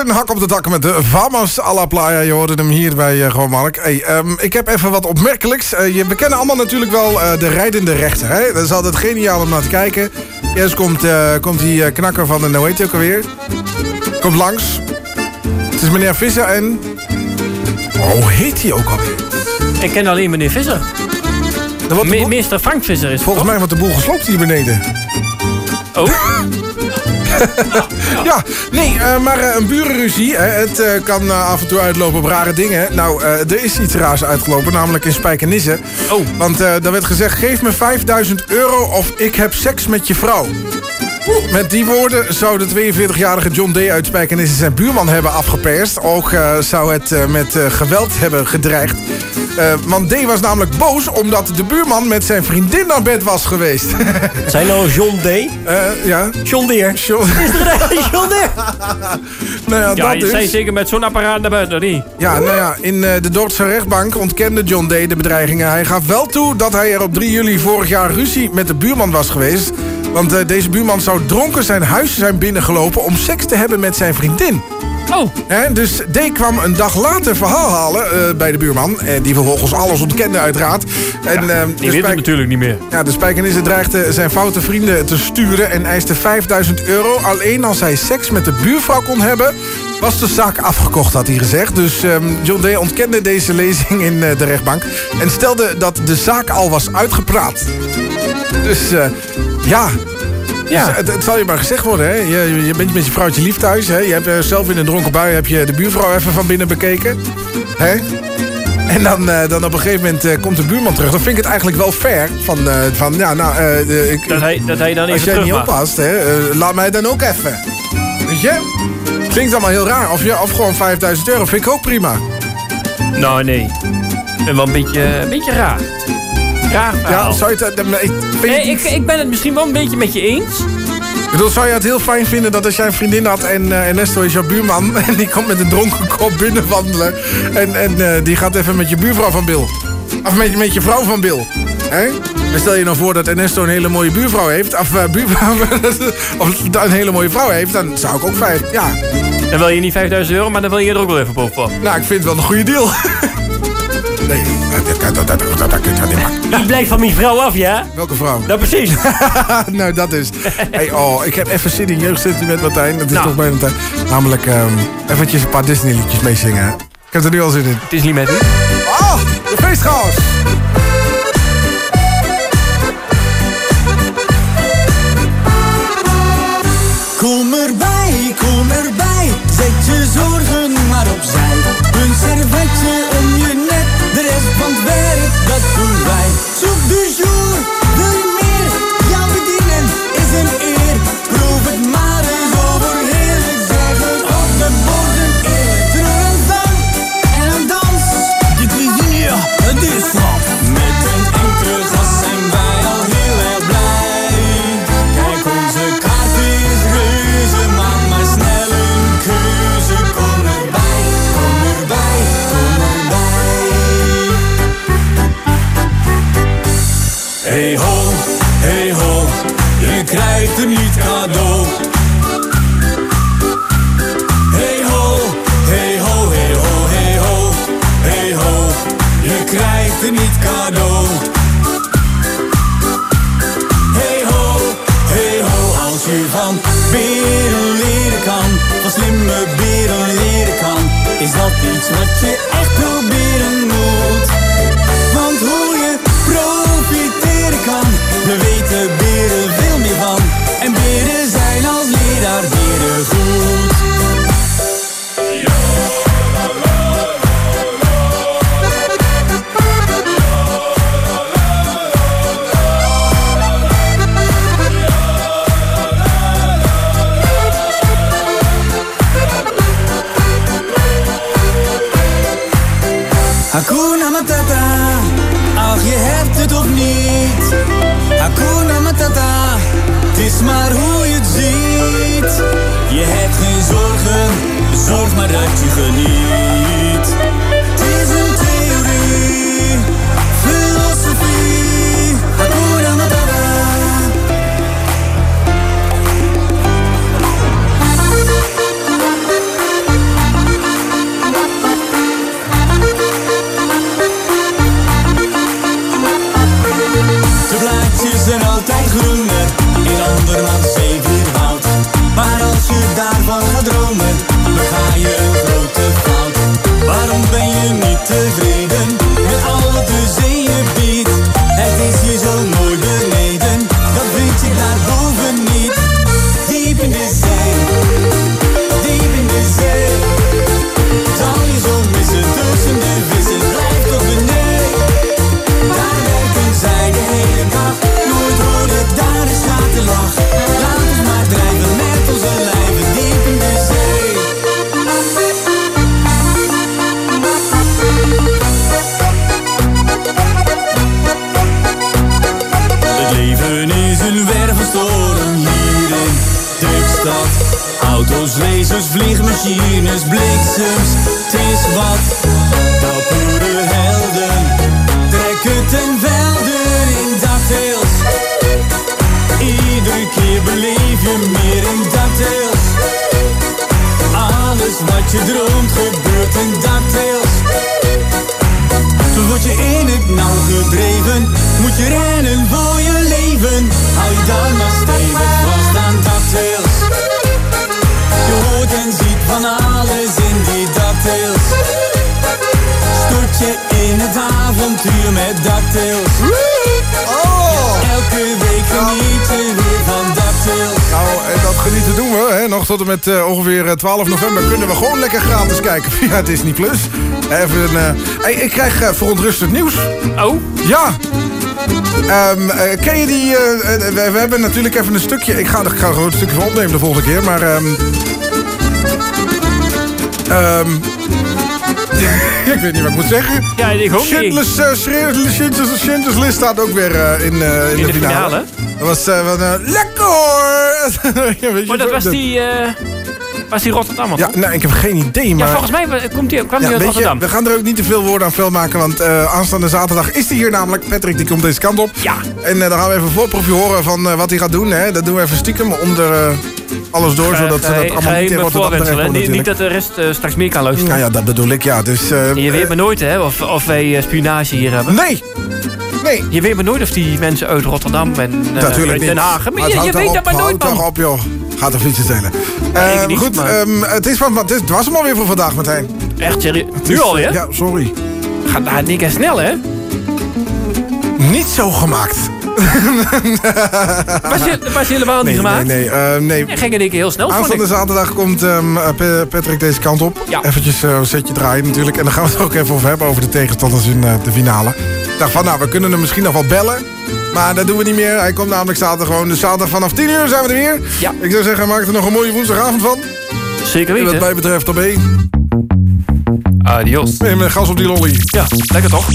Bodyfest en hak op de dak met de Vamos à la Playa. Je hoorde hem hier bij uh, Gewoon Mark. Hey, ehm, ik heb even wat opmerkelijks. Eh, je, we kennen allemaal natuurlijk wel eh, de rijdende rechter. Hè? Dat is altijd geniaal om naar te kijken. Eerst komt, komt die knakker van de, heet hij ook alweer? Komt langs. Het is meneer Visser en... Oh, hoe heet hij ook alweer? Ik ken alleen meneer Visser. Me- Meester Frank Visser is Volgens mij wordt de boel gesloopt hier beneden. Oh? Ja, nee, eh, maar eh, een burenruzie. Het eh, kan af en toe uitlopen op rare dingen. Nou, er is iets raars uitgelopen, namelijk in Spijkenisse. Oh. Want daar werd gezegd, geef me 5000 euro of ik heb seks met je vrouw. Met die woorden zou de 42-jarige John D. uit Spijkenisse zijn buurman hebben afgeperst. Ook eh, zou het eh, met eh, geweld hebben gedreigd. Eh, want D. was namelijk boos omdat de buurman met zijn vriendin naar bed was geweest. Zijn nou John D? ja. John Deere. John, John Deere. nou ja, Ja, dat je dus. zeker met zo'n apparaat naar buiten, niet? Ja, nou ja, in eh, de Dordtse rechtbank ontkende John D. de bedreigingen. Hij gaf wel toe dat hij er op 3 juli vorig jaar ruzie met de buurman was geweest. Want eh, deze buurman zou dronken zijn huis zijn binnengelopen om seks te hebben met zijn vriendin. Oh. Dus D kwam een dag later verhaal halen eh, bij de buurman. En die vervolgens alles ontkende uiteraard. En, eh, Die weet het natuurlijk niet meer. ja, de Spijkenisse dreigde zijn foute vrienden te sturen en eiste 5000 euro. Alleen als hij seks met de buurvrouw kon hebben, was de zaak afgekocht, had hij gezegd. Dus ehm, John D. ontkende deze lezing in de rechtbank en stelde dat de zaak al was uitgepraat. Dus eh, ja. Ja. Dus het, het zal je maar gezegd worden, hè? Je, je bent met je vrouwtje lief thuis, hè? Je hebt eh, zelf in een dronken bui heb je de buurvrouw even van binnen bekeken, hè? En dan, eh, dan op een gegeven moment eh, komt de buurman terug. Dan vind ik het eigenlijk wel fair. Van, van ja, nou, ik, Dat hij, dat hij dan als even jij terug niet oppast, hè, laat mij dan ook even. Weet je? Klinkt allemaal heel raar. Of, je, of gewoon 5000 euro vind ik ook prima. Nou, nee. Ik ben wel een beetje, een beetje raar. Ja, zou je het, eh, ik, vind Nee, het ik, ik ben het misschien wel een beetje met je eens. Ik bedoel, zou je het heel fijn vinden dat als jij een vriendin had en eh, Ernesto is jouw buurman en die komt met een dronken kop binnenwandelen en, en eh, die gaat even met je buurvrouw van Bill. Of met, met je vrouw van Bill. Hè? En stel je nou voor dat Ernesto een hele mooie buurvrouw heeft, of, eh, buurvrouw, of een hele mooie vrouw heeft, dan zou ik ook vijf. Ja, Dan wil je niet 5000 euro, maar dan wil je er ook wel even bovenop. nou, ik vind het wel een goede deal. Nee, Ik blijf van mijn vrouw af, ja? Welke vrouw? Nou, precies. nou, dat is. Hey, oh, ik heb even zin in met Martijn. Dat is nou. toch bijna tijd. Namelijk, um, eventjes een paar Disney-liedjes meezingen. Ik heb er nu al zin in. Disney met Oh, de feestchaos! Kom erbij, kom erbij, zet je zorgen maar opzij. Een servetje om je want werk, dat doen wij. Zoek de jour. 12 november kunnen we gewoon lekker gratis kijken via Disney+. Plus. Even, eh, hey, ik krijg eh, verontrustend nieuws. Oh? Ja. Ehm, eh, ken je die... we, we hebben natuurlijk even een stukje... Ik ga, er gewoon een stukje van opnemen de volgende keer, maar... ehm, ehm, ik weet niet wat ik moet zeggen. Ja, ik niet. Schindler's, eh, Schindler's, Schindler's, Schindler's List staat ook weer in, in, In de, de finale. finale? Dat was van... eh, lekker hoor! Ja, Maar dat was die, was die Rotterdammer, Ja, nou, ik heb geen idee, maar... Ja, volgens mij komt die, kwam die Ja, uit je, Rotterdam. we gaan er ook niet te veel woorden aan vuil maken, want eh, aanstaande zaterdag is hij hier namelijk. Patrick die komt deze kant op. Ja. En eh, dan gaan we even een voorproefje horen van eh, wat hij gaat doen. Hè. Dat doen we even stiekem onder alles door, zodat ze dat allemaal niet in Rotterdam Niet, niet dat de rest straks meer kan luisteren. Nou ja, dat bedoel ik, ja. Dus, je weet maar nooit, hè, of, of wij spionage hier hebben. Nee! Nee. Je weet maar nooit of die mensen uit Rotterdam en uit. Den Haag... Maar het je, weet dat maar nooit, man. toch op, joh. Gaat er fietsen telen. Nee, ik niet, goed, maar- ehm, het, is van, het, is, het was hem alweer voor vandaag, Martijn. Echt serieus? Nu alweer? Ja, sorry. Gaat daar niet echt snel, hè? Niet zo gemaakt. Was, je, was je helemaal niet nee, gemaakt? Nee, nee, eh, nee. Ja, ging in één keer heel snel, Aanstaande ik. zaterdag komt ehm, eh, Pa- Patrick deze kant op. Ja. Eventjes eh, een setje draaien natuurlijk. En dan gaan we het ook even over hebben over de tegenstanders in eh, de finale. Ik dacht van, nou, we kunnen hem misschien nog wel bellen. Maar dat doen we niet meer. Hij komt namelijk zaterdag gewoon. Dus zaterdag vanaf 10 uur zijn we er weer. Ja. Ik zou zeggen, maak er nog een mooie woensdagavond van. Zeker En wat weten. mij betreft op één. Adios. Nee, met gas op die lolly. Ja, lekker toch?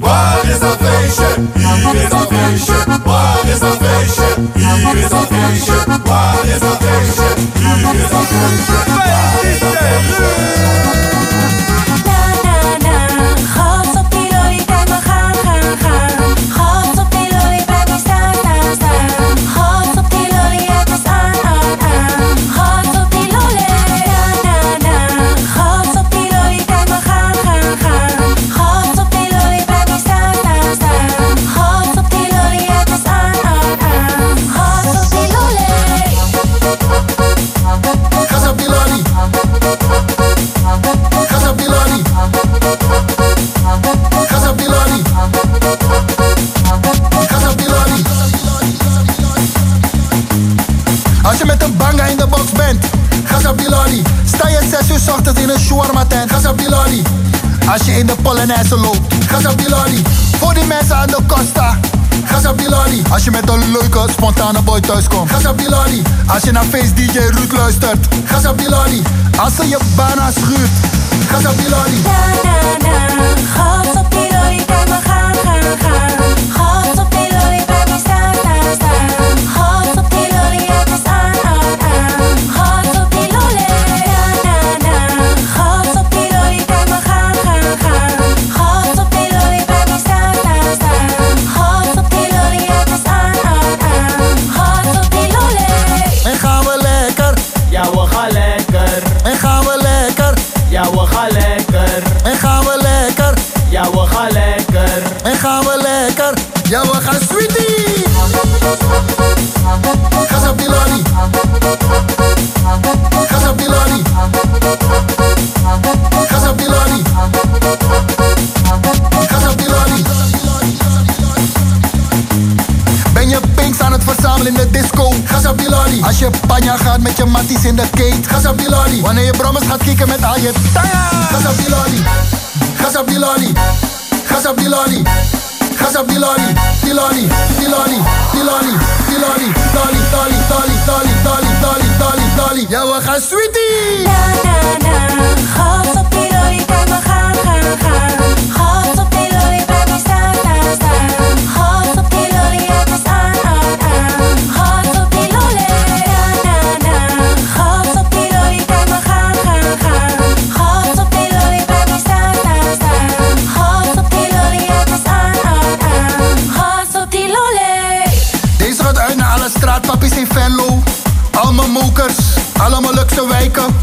Wat is dat feestje? Hier is dat feestje. Wat is dat feestje? Hier is dat feestje. Wat is dat feestje? Hier is dat feestje. Wat is dat feestje? Als je in de Polonaise loopt, Gazabilani. Voor die mensen aan de Costa. Gazabilani. Als je met een leuke, spontane boy thuiskomt. Gazabilani. Als je naar Face DJ Ruud luistert. Gazabilani. Als ze je bijna schuurt. Gas op die lolly, Sweetie. Gazabilani. Gazabilani. Gazabilani. Ben je pinks aan het verzamelen in de disco? Gazabilani. Als je panja gaat met je matties in de kate? Gazabilani. Wanneer je brommers gaat kicken met al je. Gazabilani. Bilani. Bilani. Bilani. Bilani. Dali, dali, dali, dali, dali, dali, dali, dali. Ja, we gaan sweetie. Gas op die lolly, kijk me gaan, gaan, wijken.